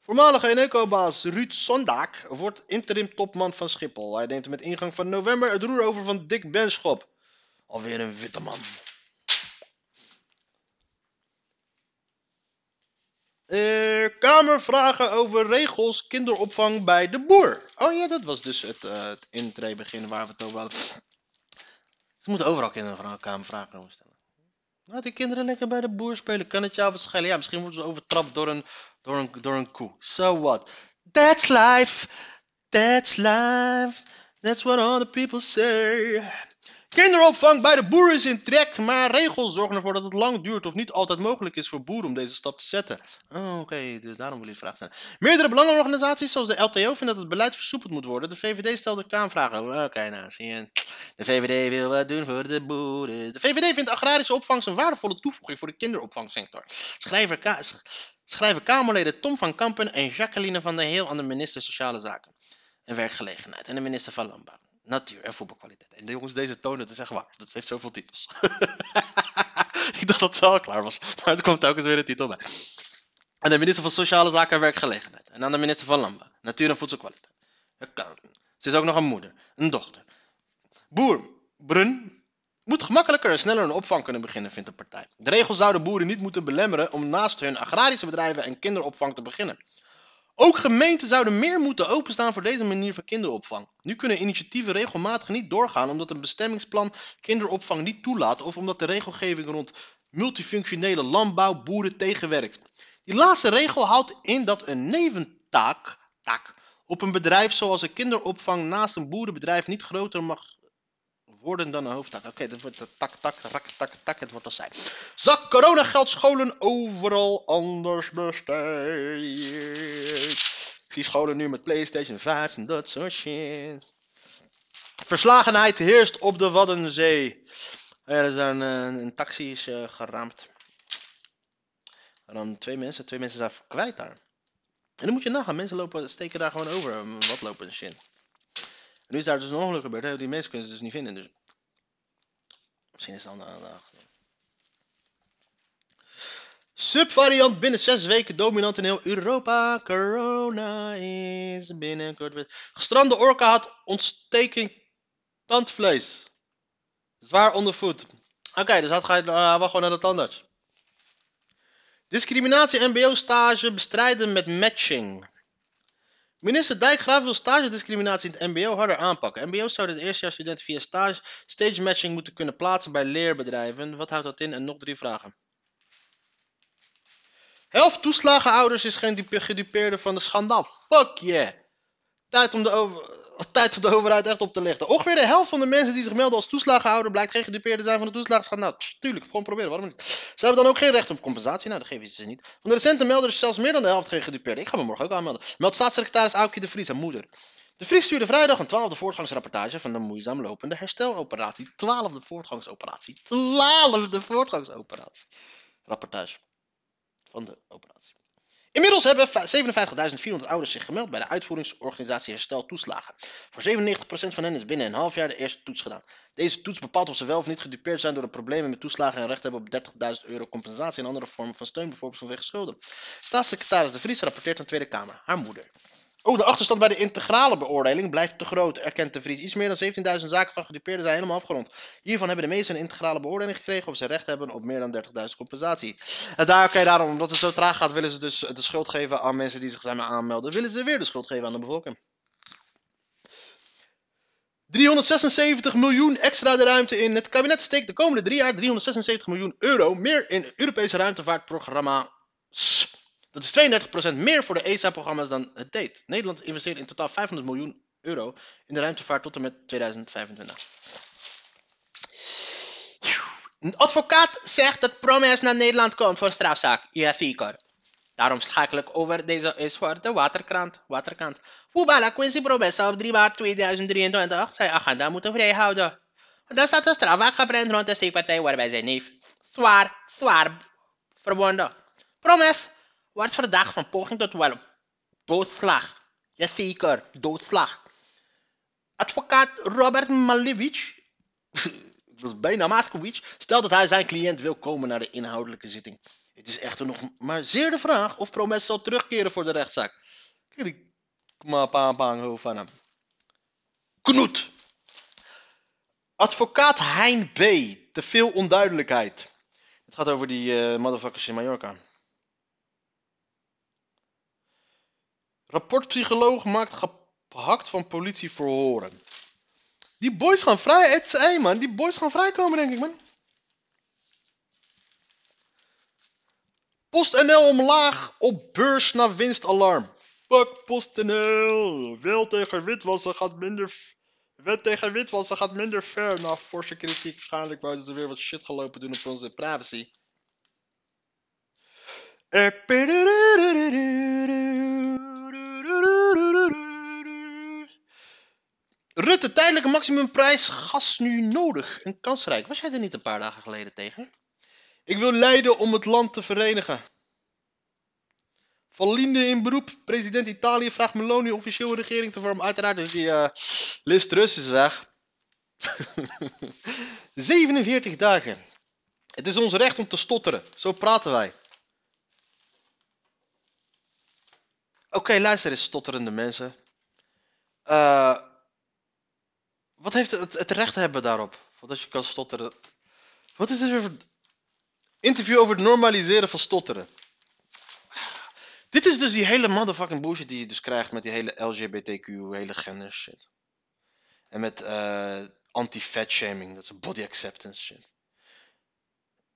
Speaker 2: Voormalige Eneco-baas Ruud Sondak wordt interim topman van Schiphol. Hij neemt met ingang van november het roer over van Dick Benschop. Alweer een witte man. Eh, Kamervragen over regels kinderopvang bij de boer. Oh ja, dat was dus het, eh het intree-begin waar we het over hadden. Ze moeten overal kindervragen, kamervragen over stellen. Laat die kinderen lekker bij de boer spelen. Kan het jou wat schelen? Ja, misschien worden ze overtrapt door een, door een, door een koe. So what? That's life. That's life. That's what all the people say. Kinderopvang bij de boer is in trek, maar regels zorgen ervoor dat het lang duurt of niet altijd mogelijk is voor boeren om deze stap te zetten. Oh, oké, dus daarom wil je vraag stellen. Meerdere belangenorganisaties zoals de LTO vinden dat het beleid versoepeld moet worden. De VVD stelde Kamervragen. Oké, nou, zie je. De VVD wil wat doen voor de boeren. De VVD vindt agrarische opvang een waardevolle toevoeging voor de kinderopvangsector. Schrijver Kamerleden Tom van Kampen en Jacqueline van der Heel aan de minister Sociale Zaken en Werkgelegenheid en de minister van Landbouw. Natuur en voetbalkwaliteit. En jongens, deze toon, het is echt waar. Dat heeft zoveel titels. ik dacht dat het al klaar was. Maar er komt telkens weer een titel bij. Aan de minister van Sociale Zaken en Werkgelegenheid. En aan de minister van Landbouw. Natuur en voedselkwaliteit. Het. Ze is ook nog een moeder. Een dochter. Boer. Brun. Moet gemakkelijker en sneller een opvang kunnen beginnen, vindt de partij. De regels zouden boeren niet moeten belemmeren om naast hun agrarische bedrijven en kinderopvang te beginnen. Ook gemeenten zouden meer moeten openstaan voor deze manier van kinderopvang. Nu kunnen initiatieven regelmatig niet doorgaan omdat een bestemmingsplan kinderopvang niet toelaat of omdat de regelgeving rond multifunctionele landbouw boeren tegenwerkt. Die laatste regel houdt in dat een neventaak taak, op een bedrijf zoals een kinderopvang naast een boerenbedrijf niet groter mag worden dan een hoofdtaak. Oké, dat wordt tak, tak, rak, tak, tak, het wordt al zijn. Zak coronageld scholen overal anders besteed. Ik zie scholen nu met PlayStation 5 en dat soort shit. Verslagenheid heerst op de Waddenzee. Er zijn eh, een taxi is eh, geramd. En dan twee mensen, twee mensen zijn kwijt daar. En dan moet je nagaan, mensen lopen, steken daar gewoon over. Wat lopen en shit. Nu is daar dus een ongeluk gebeurd. hè. Die mensen kunnen ze dus niet vinden. Dus misschien is het dan dag. Subvariant binnen zes weken dominant in heel Europa. Corona is binnenkort. Gestrande orka had ontsteking tandvlees. Zwaar onder voet. Oké, dus dat ga je uh, wel gewoon naar de tandarts. Discriminatie mbo-stage bestrijden met matching. Minister Dijkgraaf wil stagediscriminatie in het mbo harder aanpakken. MBO's zouden de eerstejaarsstudenten via stage, stage matching moeten kunnen plaatsen bij leerbedrijven. Wat houdt dat in? En nog drie vragen. Helft toeslagenouders is geen dupe- gedupeerde van de schandaal. Fuck yeah. Tijd om, de over... Tijd om de overheid echt op te lichten. Ongeveer de helft van de mensen die zich melden als toeslagenhouder blijkt geen gedupeerde zijn van de toeslagenschandaal. Pst, Tuurlijk, gewoon proberen, waarom niet? Ze hebben dan ook geen recht op compensatie. Nou, dat geven ze niet. Van de recente melders is zelfs meer dan de helft geen gedupeerde. Ik ga me morgen ook aanmelden. Meldt staatssecretaris Aukje de Vries, haar moeder. De Vries stuurde vrijdag een twaalfde voortgangsrapportage van de moeizaam lopende hersteloperatie. Twaalfde voortgangsoperatie. Twaalfde voortgangsoperatie. Rapportage van de operatie. Inmiddels hebben va- 57.400 ouders zich gemeld bij de uitvoeringsorganisatie Herstel Toeslagen. Voor 97% van hen is binnen een half jaar de eerste toets gedaan. Deze toets bepaalt of ze wel of niet gedupeerd zijn door de problemen met toeslagen en recht hebben op 30.000 euro compensatie en andere vormen van steun, bijvoorbeeld vanwege schulden. Staatssecretaris De Vries rapporteert aan de Tweede Kamer, haar moeder. Oh, de achterstand bij de integrale beoordeling blijft te groot, erkent De Vries. Iets meer dan 17.000 zaken van gedupeerden zijn helemaal afgerond. Hiervan hebben de meesten een integrale beoordeling gekregen of ze recht hebben op meer dan 30.000 compensatie. En daar, oké, daarom, omdat het zo traag gaat, willen ze dus de schuld geven aan mensen die zich zijn aanmelden. Willen ze weer de schuld geven aan de bevolking. 376 miljoen extra de ruimte in. Het kabinet steekt de komende drie jaar 376 miljoen euro meer in Europese ruimtevaartprogramma's. Dat is 32% meer voor de ESA-programma's dan het deed. Nederland investeert in totaal 500 miljoen euro in de ruimtevaart tot en met 2025. Een advocaat zegt dat Promes naar Nederland komt voor strafzaak. Ja, zeker. Daarom schakel ik over deze is voor de waterkrant. waterkant. Voetballer Quincy Promes op 3 maart 2023 zijn agenda moeten vrijhouden. Daar staat een strafzaak gebrand rond de steekpartij waarbij zijn neef zwaar, zwaar verwonden. Promes wordt verdacht van poging tot wel doodslag. Jazeker, doodslag. Advocaat Robert Malevich, dat is bijna Maskowicz, stelt dat hij zijn cliënt wil komen naar de inhoudelijke zitting. Het is echter nog maar zeer de vraag of Promes zal terugkeren voor de rechtszaak. Kijk die paan van hem. Knoet. Advocaat Hein B. Te veel onduidelijkheid. Het gaat over die eh, motherfuckers in Mallorca. Rapportpsycholoog maakt gehakt van politie verhoren. Die boys gaan vrij. Het, hey man, die boys gaan vrijkomen denk ik man. PostNL omlaag op beurs na winstalarm. Fuck PostNL. Wel tegen witwassen gaat minder... Wet tegen witwassen gaat minder ver. Na forse kritiek waarschijnlijk wouden ze weer wat shit gelopen doen op onze privacy. Rutte, tijdelijke maximumprijs, gas nu nodig en kansrijk. Was jij er niet een paar dagen geleden tegen? Ik wil Leiden om het land te verenigen. Van Linde in beroep. President Italië vraagt Meloni officieel een regering te vormen. Uiteraard is die eh Liz Truss is weg. 47 dagen. Het is ons recht om te stotteren. Zo praten wij. Oké, luister eens, stotterende mensen. Eh, wat heeft het, het recht hebben daarop? Dat je kan stotteren. Wat is dit weer voor... Interview over het normaliseren van stotteren. Dit is dus die hele motherfucking bullshit die je dus krijgt met die hele LGBTQ, hele gender shit. En met eh, anti-fat shaming, dat is body acceptance shit.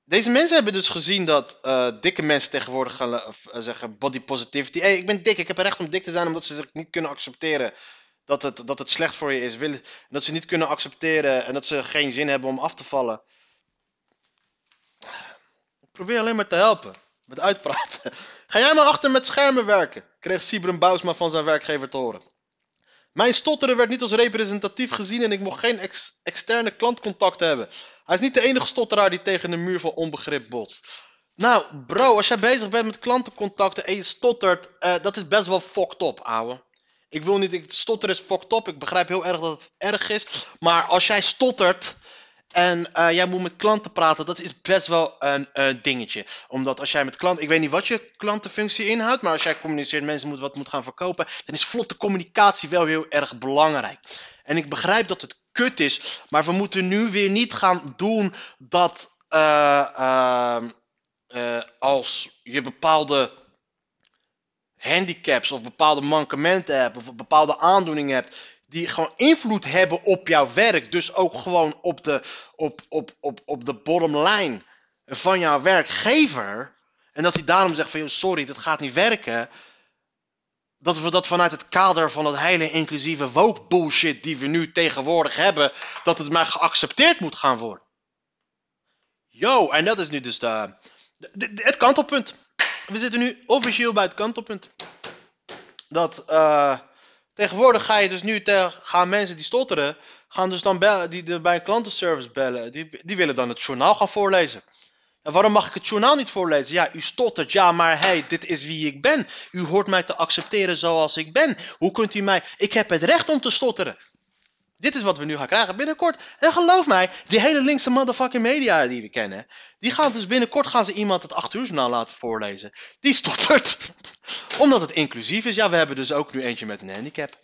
Speaker 2: Deze mensen hebben dus gezien dat eh, dikke mensen tegenwoordig gaan eh, zeggen body positivity. Hé, ik ben dik, ik heb recht om dik te zijn omdat ze zich niet kunnen accepteren dat het, dat het slecht voor je is. Willen, dat ze niet kunnen accepteren en dat ze geen zin hebben om af te vallen. Ik probeer alleen maar te helpen. Met uitpraten. Ga jij maar achter met schermen werken, kreeg Sibren Bousma van zijn werkgever te horen. Mijn stotteren werd niet als representatief gezien en ik mocht geen ex- externe klantcontact hebben. Hij is niet de enige stotteraar die tegen een muur van onbegrip botst. Nou, bro, als jij bezig bent met klantencontacten en je stottert, eh, dat is best wel fucked up, ouwe. Ik wil niet, ik, stotteren is fucked up. Ik begrijp heel erg dat het erg is. Maar als jij stottert en eh, jij moet met klanten praten, dat is best wel een, een dingetje. Omdat als jij met klanten, ik weet niet wat je klantenfunctie inhoudt, maar als jij communiceert, mensen moet wat moet gaan verkopen, dan is vlotte communicatie wel heel erg belangrijk. En ik begrijp dat het kut is, maar we moeten nu weer niet gaan doen dat eh, ehm, eh, als je bepaalde handicaps of bepaalde mankementen hebt of bepaalde aandoeningen hebt die gewoon invloed hebben op jouw werk, dus ook gewoon op de, op, op, op, op de bottom line van jouw werkgever, en dat hij daarom zegt van, sorry, dat gaat niet werken, dat we dat vanuit het kader van het hele inclusieve woke bullshit die we nu tegenwoordig hebben, dat het maar geaccepteerd moet gaan worden. Yo, en dat is nu dus de- het kantelpunt. We zitten nu officieel bij het kantelpunt. Dat, eh, Tegenwoordig ga je dus nu gaan mensen die stotteren, gaan dus dan bellen, die, bij een klantenservice bellen. Die, die willen dan het journaal gaan voorlezen. En waarom mag ik het journaal niet voorlezen? Ja, u stottert. Ja, maar hey, dit is wie ik ben. U hoort mij te accepteren zoals ik ben. Hoe kunt u mij... Ik heb het recht om te stotteren. Dit is wat we nu gaan krijgen binnenkort. En geloof mij, die hele linkse motherfucking media die we kennen, die gaan dus binnenkort gaan ze iemand het 8 uur journaal laten voorlezen. Die stottert. Omdat het inclusief is. Ja, we hebben dus ook nu eentje met een handicap.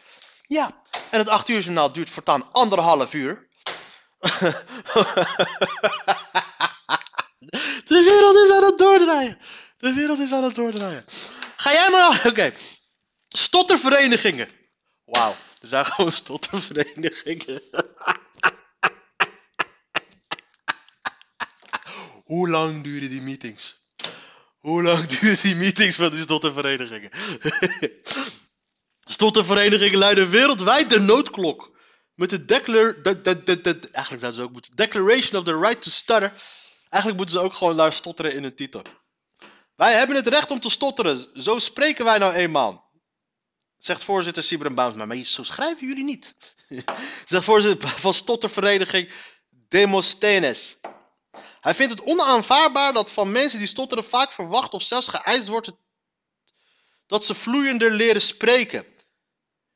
Speaker 2: Ja, en het 8 uur journaal duurt voortaan anderhalf uur. De wereld is aan het doordraaien. De wereld is aan het doordraaien. Ga jij maar... Oké. Stotterverenigingen. Wauw. Er zijn gewoon stotterverenigingen. Hoe lang duren die meetings? Hoe lang duren die meetings van die stotterverenigingen? stotterverenigingen luiden wereldwijd de noodklok. Met de declar... De, de, de, de- eigenlijk zouden ze ook moeten... Declaration of the right to stutter. Eigenlijk moeten ze ook gewoon daar stotteren in hun titel. Wij hebben het recht om te stotteren. Zo spreken wij nou eenmaal. Zegt voorzitter Sibren Baumsma. Maar zo schrijven jullie niet. Zegt voorzitter van stottervereniging Demosthenes. Hij vindt het onaanvaardbaar dat van mensen die stotteren vaak verwacht of zelfs geëist wordt dat ze vloeiender leren spreken.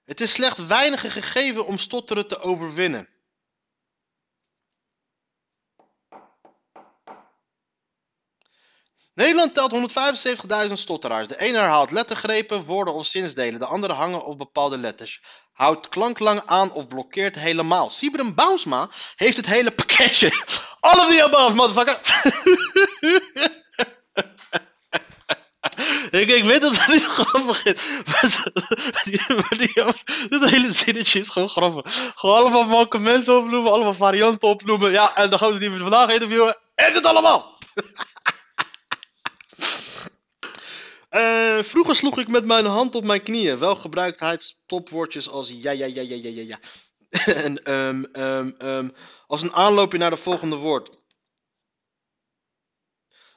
Speaker 2: Het is slechts weinige gegeven om stotteren te overwinnen. Nederland telt 175.000 stotteraars. De ene herhaalt lettergrepen, woorden of zinsdelen. De andere hangen op bepaalde letters. Houdt klanklang aan of blokkeert helemaal. Sibren Bausma heeft het hele pakketje. All of the above, motherfucker. ik, ik weet dat het niet grappig is. Maar, dit hele zinnetje is gewoon grappig. Gewoon allemaal mankementen opnoemen, allemaal varianten opnoemen. Ja, en de gozer die we vandaag interviewen, is het allemaal. Eh, vroeger sloeg ik met mijn hand op mijn knieën. Wel gebruikt hij stopwoordjes als ja, ja, ja, ja, ja, ja, ja. en ehm, ehm, als een aanloopje naar de volgende woord.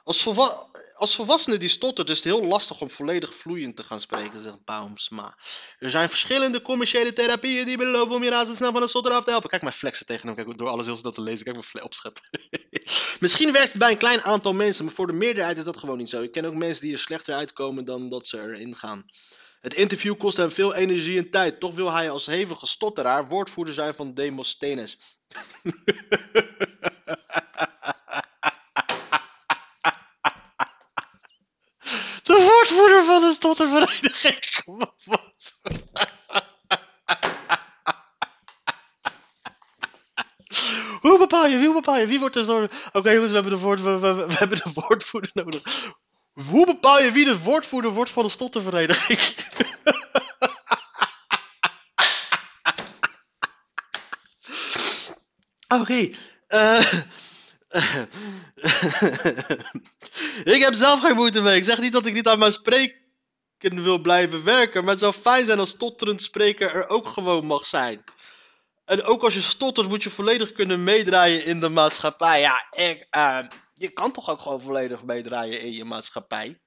Speaker 2: Als, volwa als volwassene die stottert is het heel lastig om volledig vloeiend te gaan spreken, zegt Baumsma. Er zijn verschillende commerciële therapieën die beloven om je razendsnel van een stotter af te helpen. Kijk mijn flexen tegen hem, kijk door alles heel snel te lezen, kijk mijn opscheppen. Misschien werkt het bij een klein aantal mensen, maar voor de meerderheid is dat gewoon niet zo. Ik ken ook mensen die er slechter uitkomen dan dat ze erin gaan. Het interview kost hem veel energie en tijd. Toch wil hij als hevige stotteraar woordvoerder zijn van Demosthenes. De woordvoerder van de stottervereniging. Hoe Wie bepaal je? Wie wordt er zo... Oké jongens, we hebben, de woord, we, hebben de woordvoerder nodig. Hoe bepaal je wie de woordvoerder wordt van de stottervereniging? Oké. eh, ik heb zelf geen moeite mee. Ik zeg niet dat ik niet aan mijn spreken wil blijven werken. Maar het zou fijn zijn als stotterend spreken er ook gewoon mag zijn. En ook als je stottert moet je volledig kunnen meedraaien in de maatschappij. Ja, ik, eh, je kan toch ook gewoon volledig meedraaien in je maatschappij?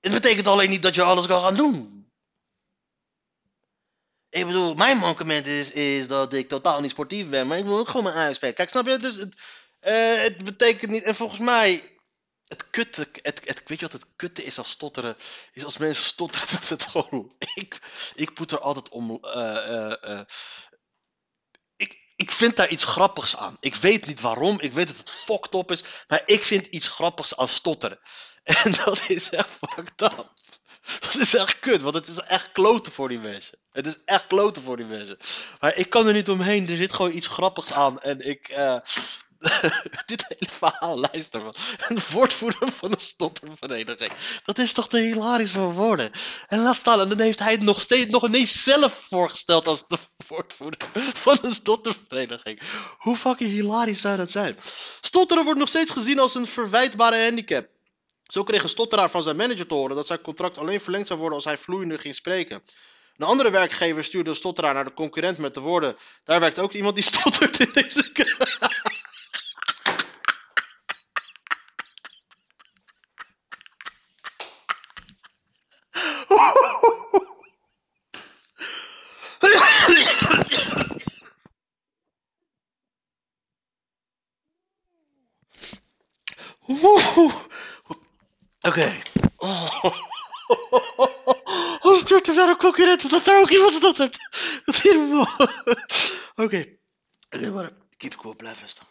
Speaker 2: Het betekent alleen niet dat je alles kan gaan doen. Ik bedoel, mijn mankement is, is dat ik totaal niet sportief ben, maar ik wil ook gewoon mijn uitspreken. Kijk, snap je? Dus het, eh, het betekent niet, en volgens mij, het kutte, het, het, weet je wat het kutte is als stotteren? Is als mensen stotteren, dat het gewoon, ik, ik moet er altijd om, eh, eh, ik, vind daar iets grappigs aan. Ik weet niet waarom, ik weet dat het fucked up is, maar ik vind iets grappigs aan stotteren. En dat is echt fucked up. Dat is echt kut, want het is echt kloten voor die mensen. Het is echt kloten voor die mensen. Maar ik kan er niet omheen, er zit gewoon iets grappigs aan. En ik, eh, dit hele verhaal, luister man. Een woordvoerder van een stottervereniging. Dat is toch te hilarisch voor woorden. En laat staan, en dan heeft hij het nog steeds, nog ineens zelf voorgesteld als de woordvoerder van een stottervereniging. Hoe fucking hilarisch zou dat zijn? Stotteren wordt nog steeds gezien als een verwijtbare handicap. Zo kreeg een stotteraar van zijn manager te horen dat zijn contract alleen verlengd zou worden als hij vloeiender ging spreken. Een andere werkgever stuurde een stotteraar naar de concurrent met de woorden: Daar werkt ook iemand die stottert in deze. Woe. Oké. Oh. Als het wordt er wel een concurrent, dat er ook iemand stottert. Dat hier Oké. Oké, maar keep cool, blijf rustig.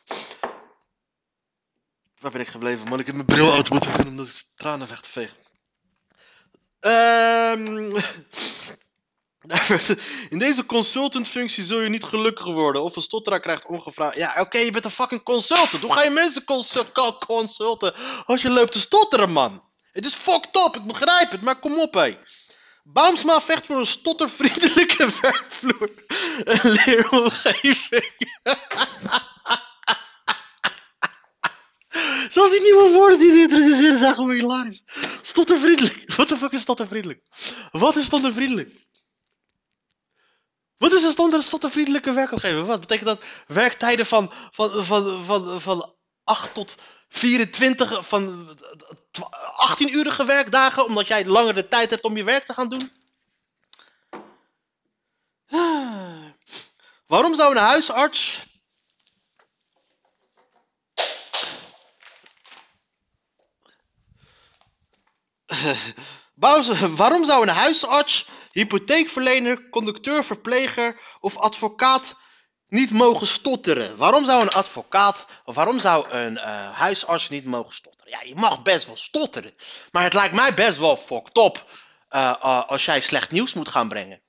Speaker 2: Waar ben ik gebleven? Man, ik heb mijn bril uit moeten doen omdat ik tranen weg te vegen. In deze consultantfunctie zul je niet gelukkiger worden. Of een stotteraar krijgt ongevraagd. Ja, oké, je bent een fucking consultant. Hoe ga je mensen consul- co- consulten als je loopt te stotteren, man? Het is fucked up, ik begrijp het, maar kom op, hé. Baumsma vecht voor een stottervriendelijke werkvloer en leeromgeving. Zelfs die nieuwe woorden die ze introduceren zijn gewoon hilarisch. Stottervriendelijk. What the fuck is stottervriendelijk? Wat is stottervriendelijk? Wat is een standaard stottervriendelijke werkomgeving? Wat betekent dat werktijden van, van, van, van, van 8 tot 24, van 18-urige werkdagen, omdat jij langer de tijd hebt om je werk te gaan doen? Waarom zou een huisarts Waarom zou een huisarts, hypotheekverlener, conducteur, verpleger of advocaat niet mogen stotteren? Waarom zou een advocaat of waarom zou een eh, huisarts niet mogen stotteren? Ja, je mag best wel stotteren, maar het lijkt mij best wel fucked up eh, eh, als jij slecht nieuws moet gaan brengen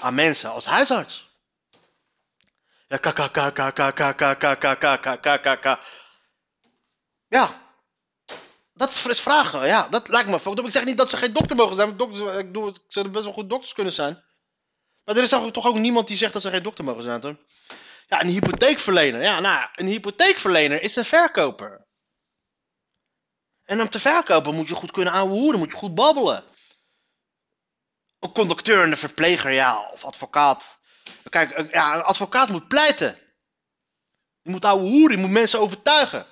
Speaker 2: aan mensen als huisarts. Ja, k, k, k, k, k, k, k, k, k, k, k, k, k. Ja, dat is vragen. Ja, dat lijkt me fucked up. Ik zeg niet dat ze geen dokter mogen zijn. Dokters, ik bedoel, het zouden best wel goed dokters kunnen zijn. Maar er is toch ook niemand die zegt dat ze geen dokter mogen zijn, toch? Ja, een hypotheekverlener. Ja, nou, een hypotheekverlener is een verkoper. En om te verkopen moet je goed kunnen aanhoeren, moet je goed babbelen. Een conducteur en een verpleger, ja, of advocaat. Kijk, een- ja, een advocaat moet pleiten. Je moet ouwe je moet mensen overtuigen.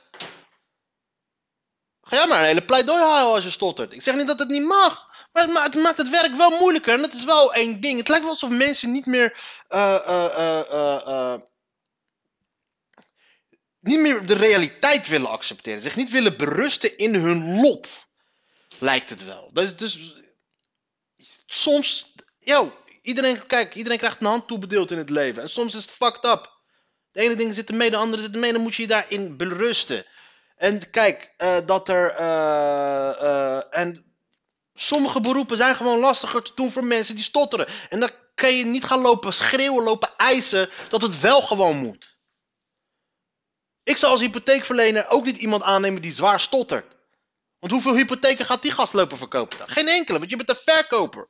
Speaker 2: Ga jij maar een hele pleidooi houden als je stottert. Ik zeg niet dat het niet mag. Maar het, het maakt het werk wel moeilijker. En dat is wel één ding. Het lijkt wel alsof mensen niet meer. eh, eh, eh, eh, eh, niet meer de realiteit willen accepteren. Zich niet willen berusten in hun lot. Lijkt het wel. Dus, dus soms. Yo, iedereen, kijk, iedereen krijgt een hand toebedeeld in het leven. En soms is het fucked up. De ene ding zit ermee, de andere zit ermee. Dan moet je je daarin berusten. En kijk, eh, dat er. eh, eh, en sommige beroepen zijn gewoon lastiger te doen voor mensen die stotteren. En dan kan je niet gaan lopen schreeuwen, lopen eisen dat het wel gewoon moet. Ik zou als hypotheekverlener ook niet iemand aannemen die zwaar stottert. Want hoeveel hypotheken gaat die gast lopen verkopen? dan? Geen enkele, want je bent een verkoper.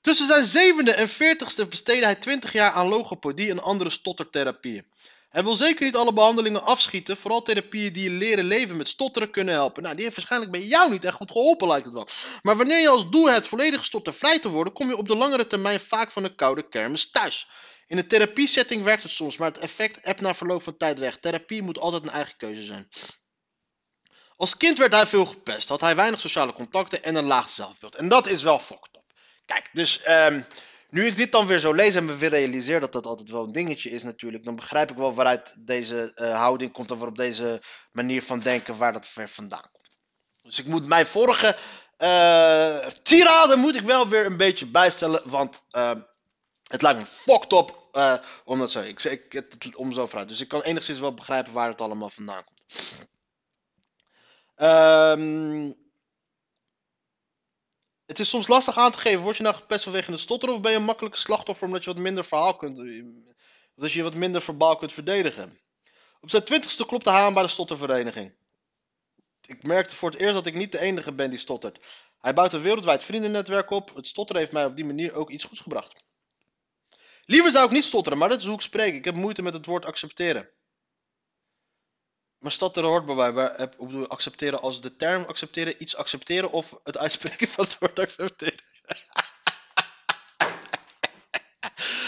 Speaker 2: Tussen zijn zevende en veertigste besteedde hij 20 jaar aan logopedie en andere stottertherapieën. Hij wil zeker niet alle behandelingen afschieten, vooral therapieën die je leren leven met stotteren kunnen helpen. Nou, die heeft waarschijnlijk bij jou niet echt goed geholpen, lijkt het wel. Maar wanneer je als doel hebt volledig stottervrij te worden, kom je op de langere termijn vaak van de koude kermis thuis. In een therapiesetting werkt het soms, maar het effect ebt na verloop van tijd weg. Therapie moet altijd een eigen keuze zijn. Als kind werd hij veel gepest, had hij weinig sociale contacten en een laag zelfbeeld. En dat is wel fucked up. Kijk, dus ehm, nu ik dit dan weer zo lees en me weer realiseer dat dat altijd wel een dingetje is natuurlijk, dan begrijp ik wel waaruit deze eh, houding komt en waarop deze manier van denken, waar dat weer vandaan komt. Dus ik moet mijn vorige eh tirade moet ik wel weer een beetje bijstellen, want ehm, het lijkt me fucked up eh, om dat zo, ik, ik, het, om zo vooruit. Dus ik kan enigszins wel begrijpen waar het allemaal vandaan komt. Ehm, het is soms lastig aan te geven. Word je nou gepest vanwege een stotter of ben je een makkelijke slachtoffer omdat je wat minder verhaal kunt. Dat je wat minder verbaal kunt verdedigen. Op zijn twintigste klopte hij aan bij de stottervereniging. Ik merkte voor het eerst dat ik niet de enige ben die stottert. Hij bouwt een wereldwijd vriendennetwerk op. Het stotteren heeft mij op die manier ook iets goeds gebracht. Liever zou ik niet stotteren, maar dat is hoe ik spreek. Ik heb moeite met het woord accepteren. Maar stotteren hoort bij mij. Hoe bedoel accepteren als de term accepteren, iets accepteren of het uitspreken van het woord accepteren?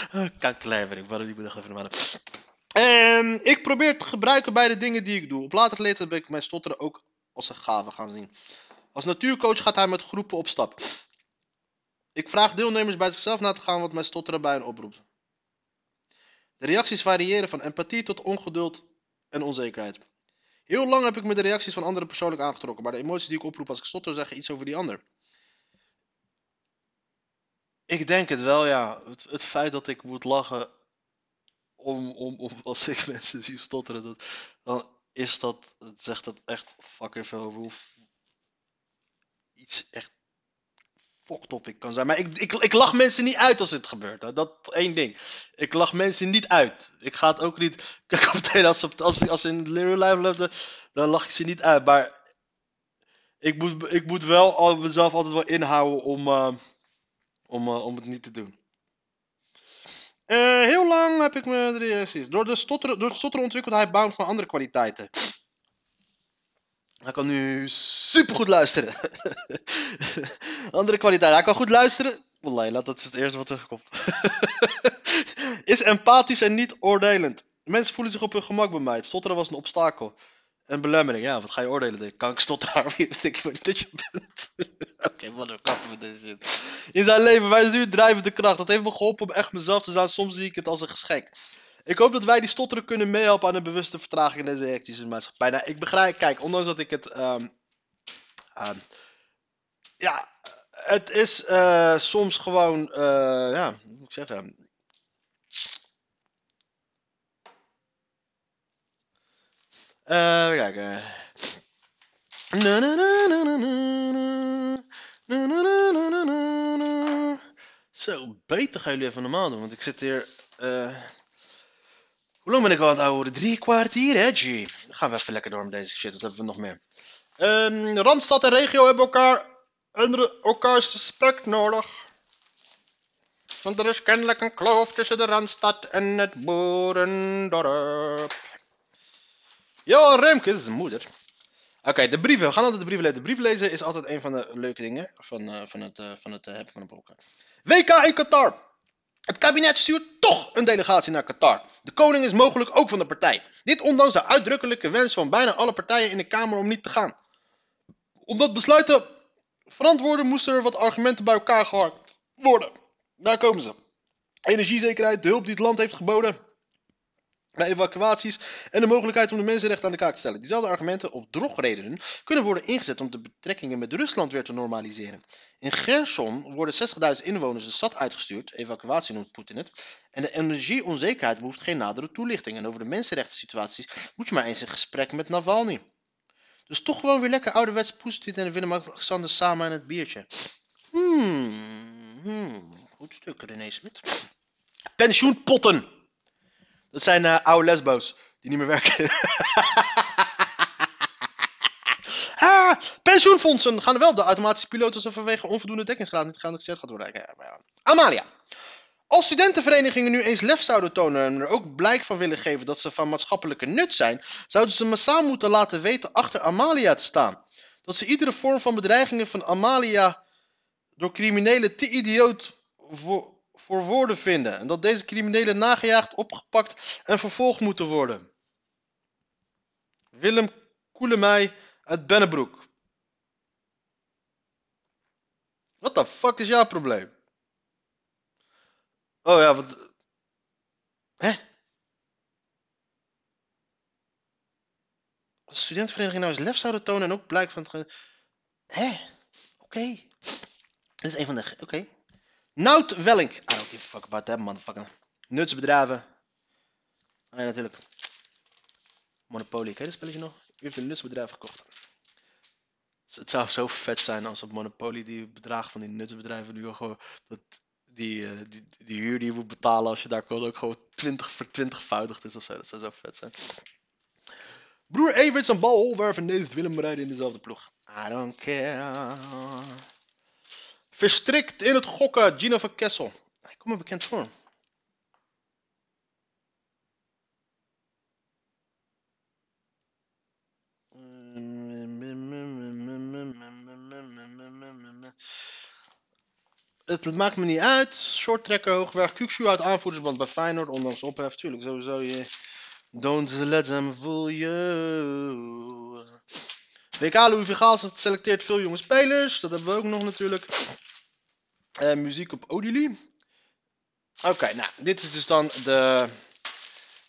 Speaker 2: Kankerlijver, ik wou die moet nog even. Ehm, ik probeer het te gebruiken bij de dingen die ik doe. Op later leeftijd ben ik mijn stotteren ook als een gave gaan zien. Als natuurcoach gaat hij met groepen op stap. Ik vraag deelnemers bij zichzelf na te gaan wat mijn stotteren bij hen oproept. De reacties variëren van empathie tot ongeduld en onzekerheid. Heel lang heb ik me de reacties van anderen persoonlijk aangetrokken, maar de emoties die ik oproep als ik stotter zeggen iets over die ander. Ik denk het wel, ja. Het, het feit dat ik moet lachen om, om, als ik mensen zie stotteren, dat, dan is dat, zegt dat echt fucking veel over hoe iets echt ik kan zijn. Maar ik, ik, ik lach mensen niet uit als het gebeurt. hè. Dat één ding. Ik lach mensen niet uit. Ik ga het ook niet. Kijk, meteen als ze, als, als in real life leven, dan lach ik ze niet uit. Maar ik moet, ik moet wel mezelf altijd wel inhouden om, eh, om, eh, om het niet te doen. Eh, heel lang heb ik me. Door, de stotteren, door het stotteren ontwikkelde hij van andere kwaliteiten. Hij kan nu supergoed luisteren. andere kwaliteit. Hij kan goed luisteren. Wallahi, dat is het eerste wat terugkomt. is empathisch en niet oordelend. Mensen voelen zich op hun gemak bij mij. Het stotteren was een obstakel. Een belemmering. Ja, wat ga je oordelen? denk? Kan ik stotteren? Wie ik wat dat je bent? Oké, wat een kappen met deze shit. In zijn leven, wij zijn nu drijvende kracht. Dat heeft me geholpen om echt mezelf te zijn. Soms zie ik het als een geschenk. Ik hoop dat wij die stotteren kunnen meehelpen aan een bewuste vertraging in deze hectische maatschappij. Nou, ik begrijp, kijk, ondanks dat ik het. ehm, ehm, ja, het is eh, soms gewoon. eh, ja, hoe moet ik zeggen. Eh, even kijken. Zo, beter gaan jullie even normaal doen, want ik zit hier. eh, ben ik al houden? Drie kwartier, hè, G? Gaan we even lekker door met deze shit, wat hebben we nog meer? Ehm, Randstad en regio hebben elkaar, elkaars respect nodig. Want er is kennelijk een kloof tussen de Randstad en het boerendorp. Johan Remkes, moeder. Oké, de brieven. We gaan altijd de brieven lezen. De brieven lezen is altijd een van de leuke dingen van, eh, van het, eh, van het eh, hebben van een boek. WK in Qatar. Het kabinet stuurt toch een delegatie naar Qatar. De koning is mogelijk ook van de partij. Dit ondanks de uitdrukkelijke wens van bijna alle partijen in de Kamer om niet te gaan. Om dat besluit te verantwoorden moesten er wat argumenten bij elkaar geharkt worden. Daar komen ze. Energiezekerheid, de hulp die het land heeft geboden bij evacuaties en de mogelijkheid om de mensenrechten aan de kaak te stellen. Diezelfde argumenten of drogredenen kunnen worden ingezet om de betrekkingen met Rusland weer te normaliseren. In Gerson worden 60.000 inwoners de stad uitgestuurd, evacuatie noemt Poetin het, en de energieonzekerheid behoeft geen nadere toelichting. En over de mensenrechten situaties moet je maar eens in gesprek met Navalny. Dus toch gewoon weer lekker ouderwets Poetin en Willem-Alexander samen aan het biertje. Hmm, hmm, goed stuk René Smit. Pensioenpotten! Dat zijn eh, oude lesbo's die niet meer werken. ah, pensioenfondsen gaan wel de automatische zo vanwege onvoldoende dekkingsgraad niet geïndexeerd gaat worden. Ja, ja. Amalia. Als studentenverenigingen nu eens lef zouden tonen en er ook blijk van willen geven dat ze van maatschappelijke nut zijn, zouden ze massaal moeten laten weten achter Amalia te staan. Dat ze iedere vorm van bedreigingen van Amalia door criminelen te idioot voor, voor woorden vinden. En dat deze criminelen nagejaagd, opgepakt en vervolgd moeten worden. Willem Koelemij uit Bennebroek. Wat de fuck is jouw probleem? Oh ja, wat... Hè? Als studentenvereniging nou eens lef zouden tonen en ook blijk van het... Hè? Oké. Dit is een van de... Oké. Nout Wellink. I don't give a fuck about that, motherfucker. Nutsbedrijven. Ah ja, natuurlijk. Monopoly. Ken je dat spelletje nog? Wie heeft een nutsbedrijf gekocht? Het zou zo vet zijn als op Monopoly die bedragen van die nutsbedrijven nu gewoon... Dat die, eh, die, die huur die je moet betalen als je daar komt ook gewoon 20 voor 20voudigd is of zo. Dat zou zo vet zijn. Broer Everts en Bal Holwerf en neef Willem rijden in dezelfde ploeg. I don't care. Verstrikt in het gokken, Gino van Kessel. Hij komt me bekend voor. Het maakt me niet uit. Short tracker, hoogwerk. Kukshu uit aanvoerdersband bij Feyenoord. Ondanks ophef. Tuurlijk, sowieso. Je... Don't let them fool you. WK Louis Vergaal selecteert veel jonge spelers. Dat hebben we ook nog natuurlijk. Eh, muziek op Odili. Oké, nou, dit is dus dan de,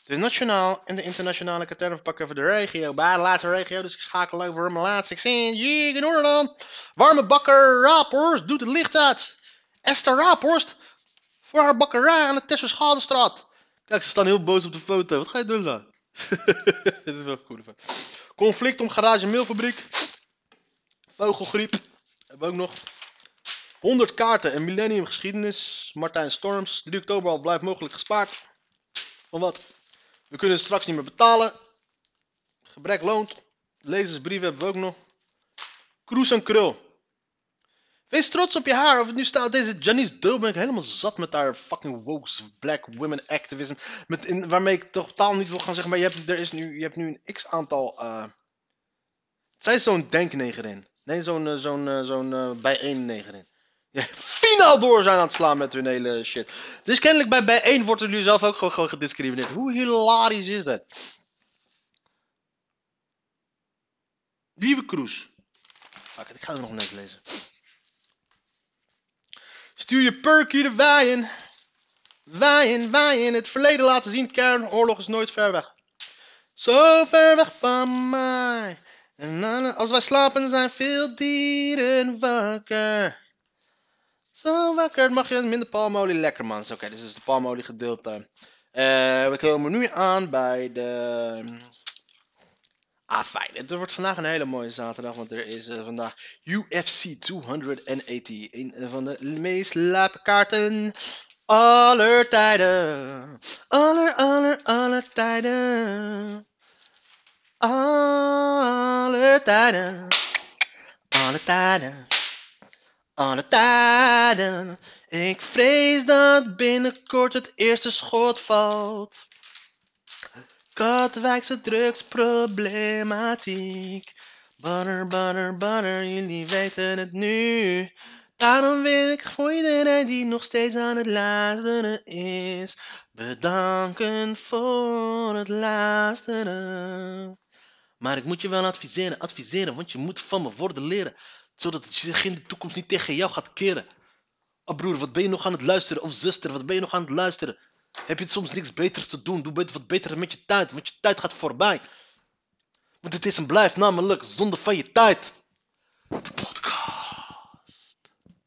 Speaker 2: De nationaal en de internationale katern pakken even de regio. Bij de laatste regio, dus ik schakel over mijn laatste accent. Jee, in Noorderland. Warme bakker Raaphorst doet het licht uit. Esther Raaphorst voor haar bakkerij aan de Tesserschadestraat. Kijk, ze staan heel boos op de foto. Wat ga je doen dan? Dit is wel foto. Conflict om garage mailfabriek. Vogelgriep. Hebben we ook nog. 100 kaarten en millennium geschiedenis. Martijn Storms. 3 oktober al blijft mogelijk gespaard. Van wat? We kunnen straks niet meer betalen. Gebrek loont. Lezersbrieven hebben we ook nog. Kroes en krul. Wees trots op je haar. Of het nu staat deze Janice Dul ben ik helemaal zat met haar fucking woke black women activism. Met in, waarmee ik totaal niet wil gaan zeggen. Maar je hebt, er is nu, je hebt nu een x aantal. eh zij is zo'n denknegerin. Nee, zo'n eh, zo'n eh, zo'n bijeen negerin. Finaal door zijn aan het slaan met hun hele shit. Dus kennelijk bij bijeen wordt er nu zelf ook gewoon, gediscrimineerd. Hoe hilarisch is dat? Lieve Kroes. Ik ga er nog eens lezen. Stuur je perky de waaien. Waaien, waaien. Het verleden laten zien. Kernoorlog is nooit ver weg. Zo ver weg van mij. En als wij slapen zijn veel dieren wakker. Zo wakker mag je minder palmolie. Lekker man. Oké, dit is de palmolie gedeelte. Eh, we komen nu aan bij de... Ah, fijn. Het wordt vandaag een hele mooie zaterdag, want er is eh, vandaag UFC 280. Een van de meest lape kaarten aller tijden. Aller, aller, aller tijden. Aller tijden. Alle tijden. Alle tijden. Ik vrees dat binnenkort het eerste schot valt. Katwijkse drugsproblematiek. Butter, butter, butter, jullie weten het nu. Daarom wil ik voor iedereen die nog steeds aan het luisteren is. Bedanken voor het luisteren. Maar ik moet je wel adviseren, adviseren, want je moet van me worden leren. Zodat het zich in de toekomst niet tegen jou gaat keren. Oh broer, wat ben je nog aan het luisteren? Of zuster, wat ben je nog aan het luisteren? Heb je soms niks beters te doen? Doe wat beter met je tijd, want je tijd gaat voorbij. Want het is en blijft namelijk zonde van je tijd.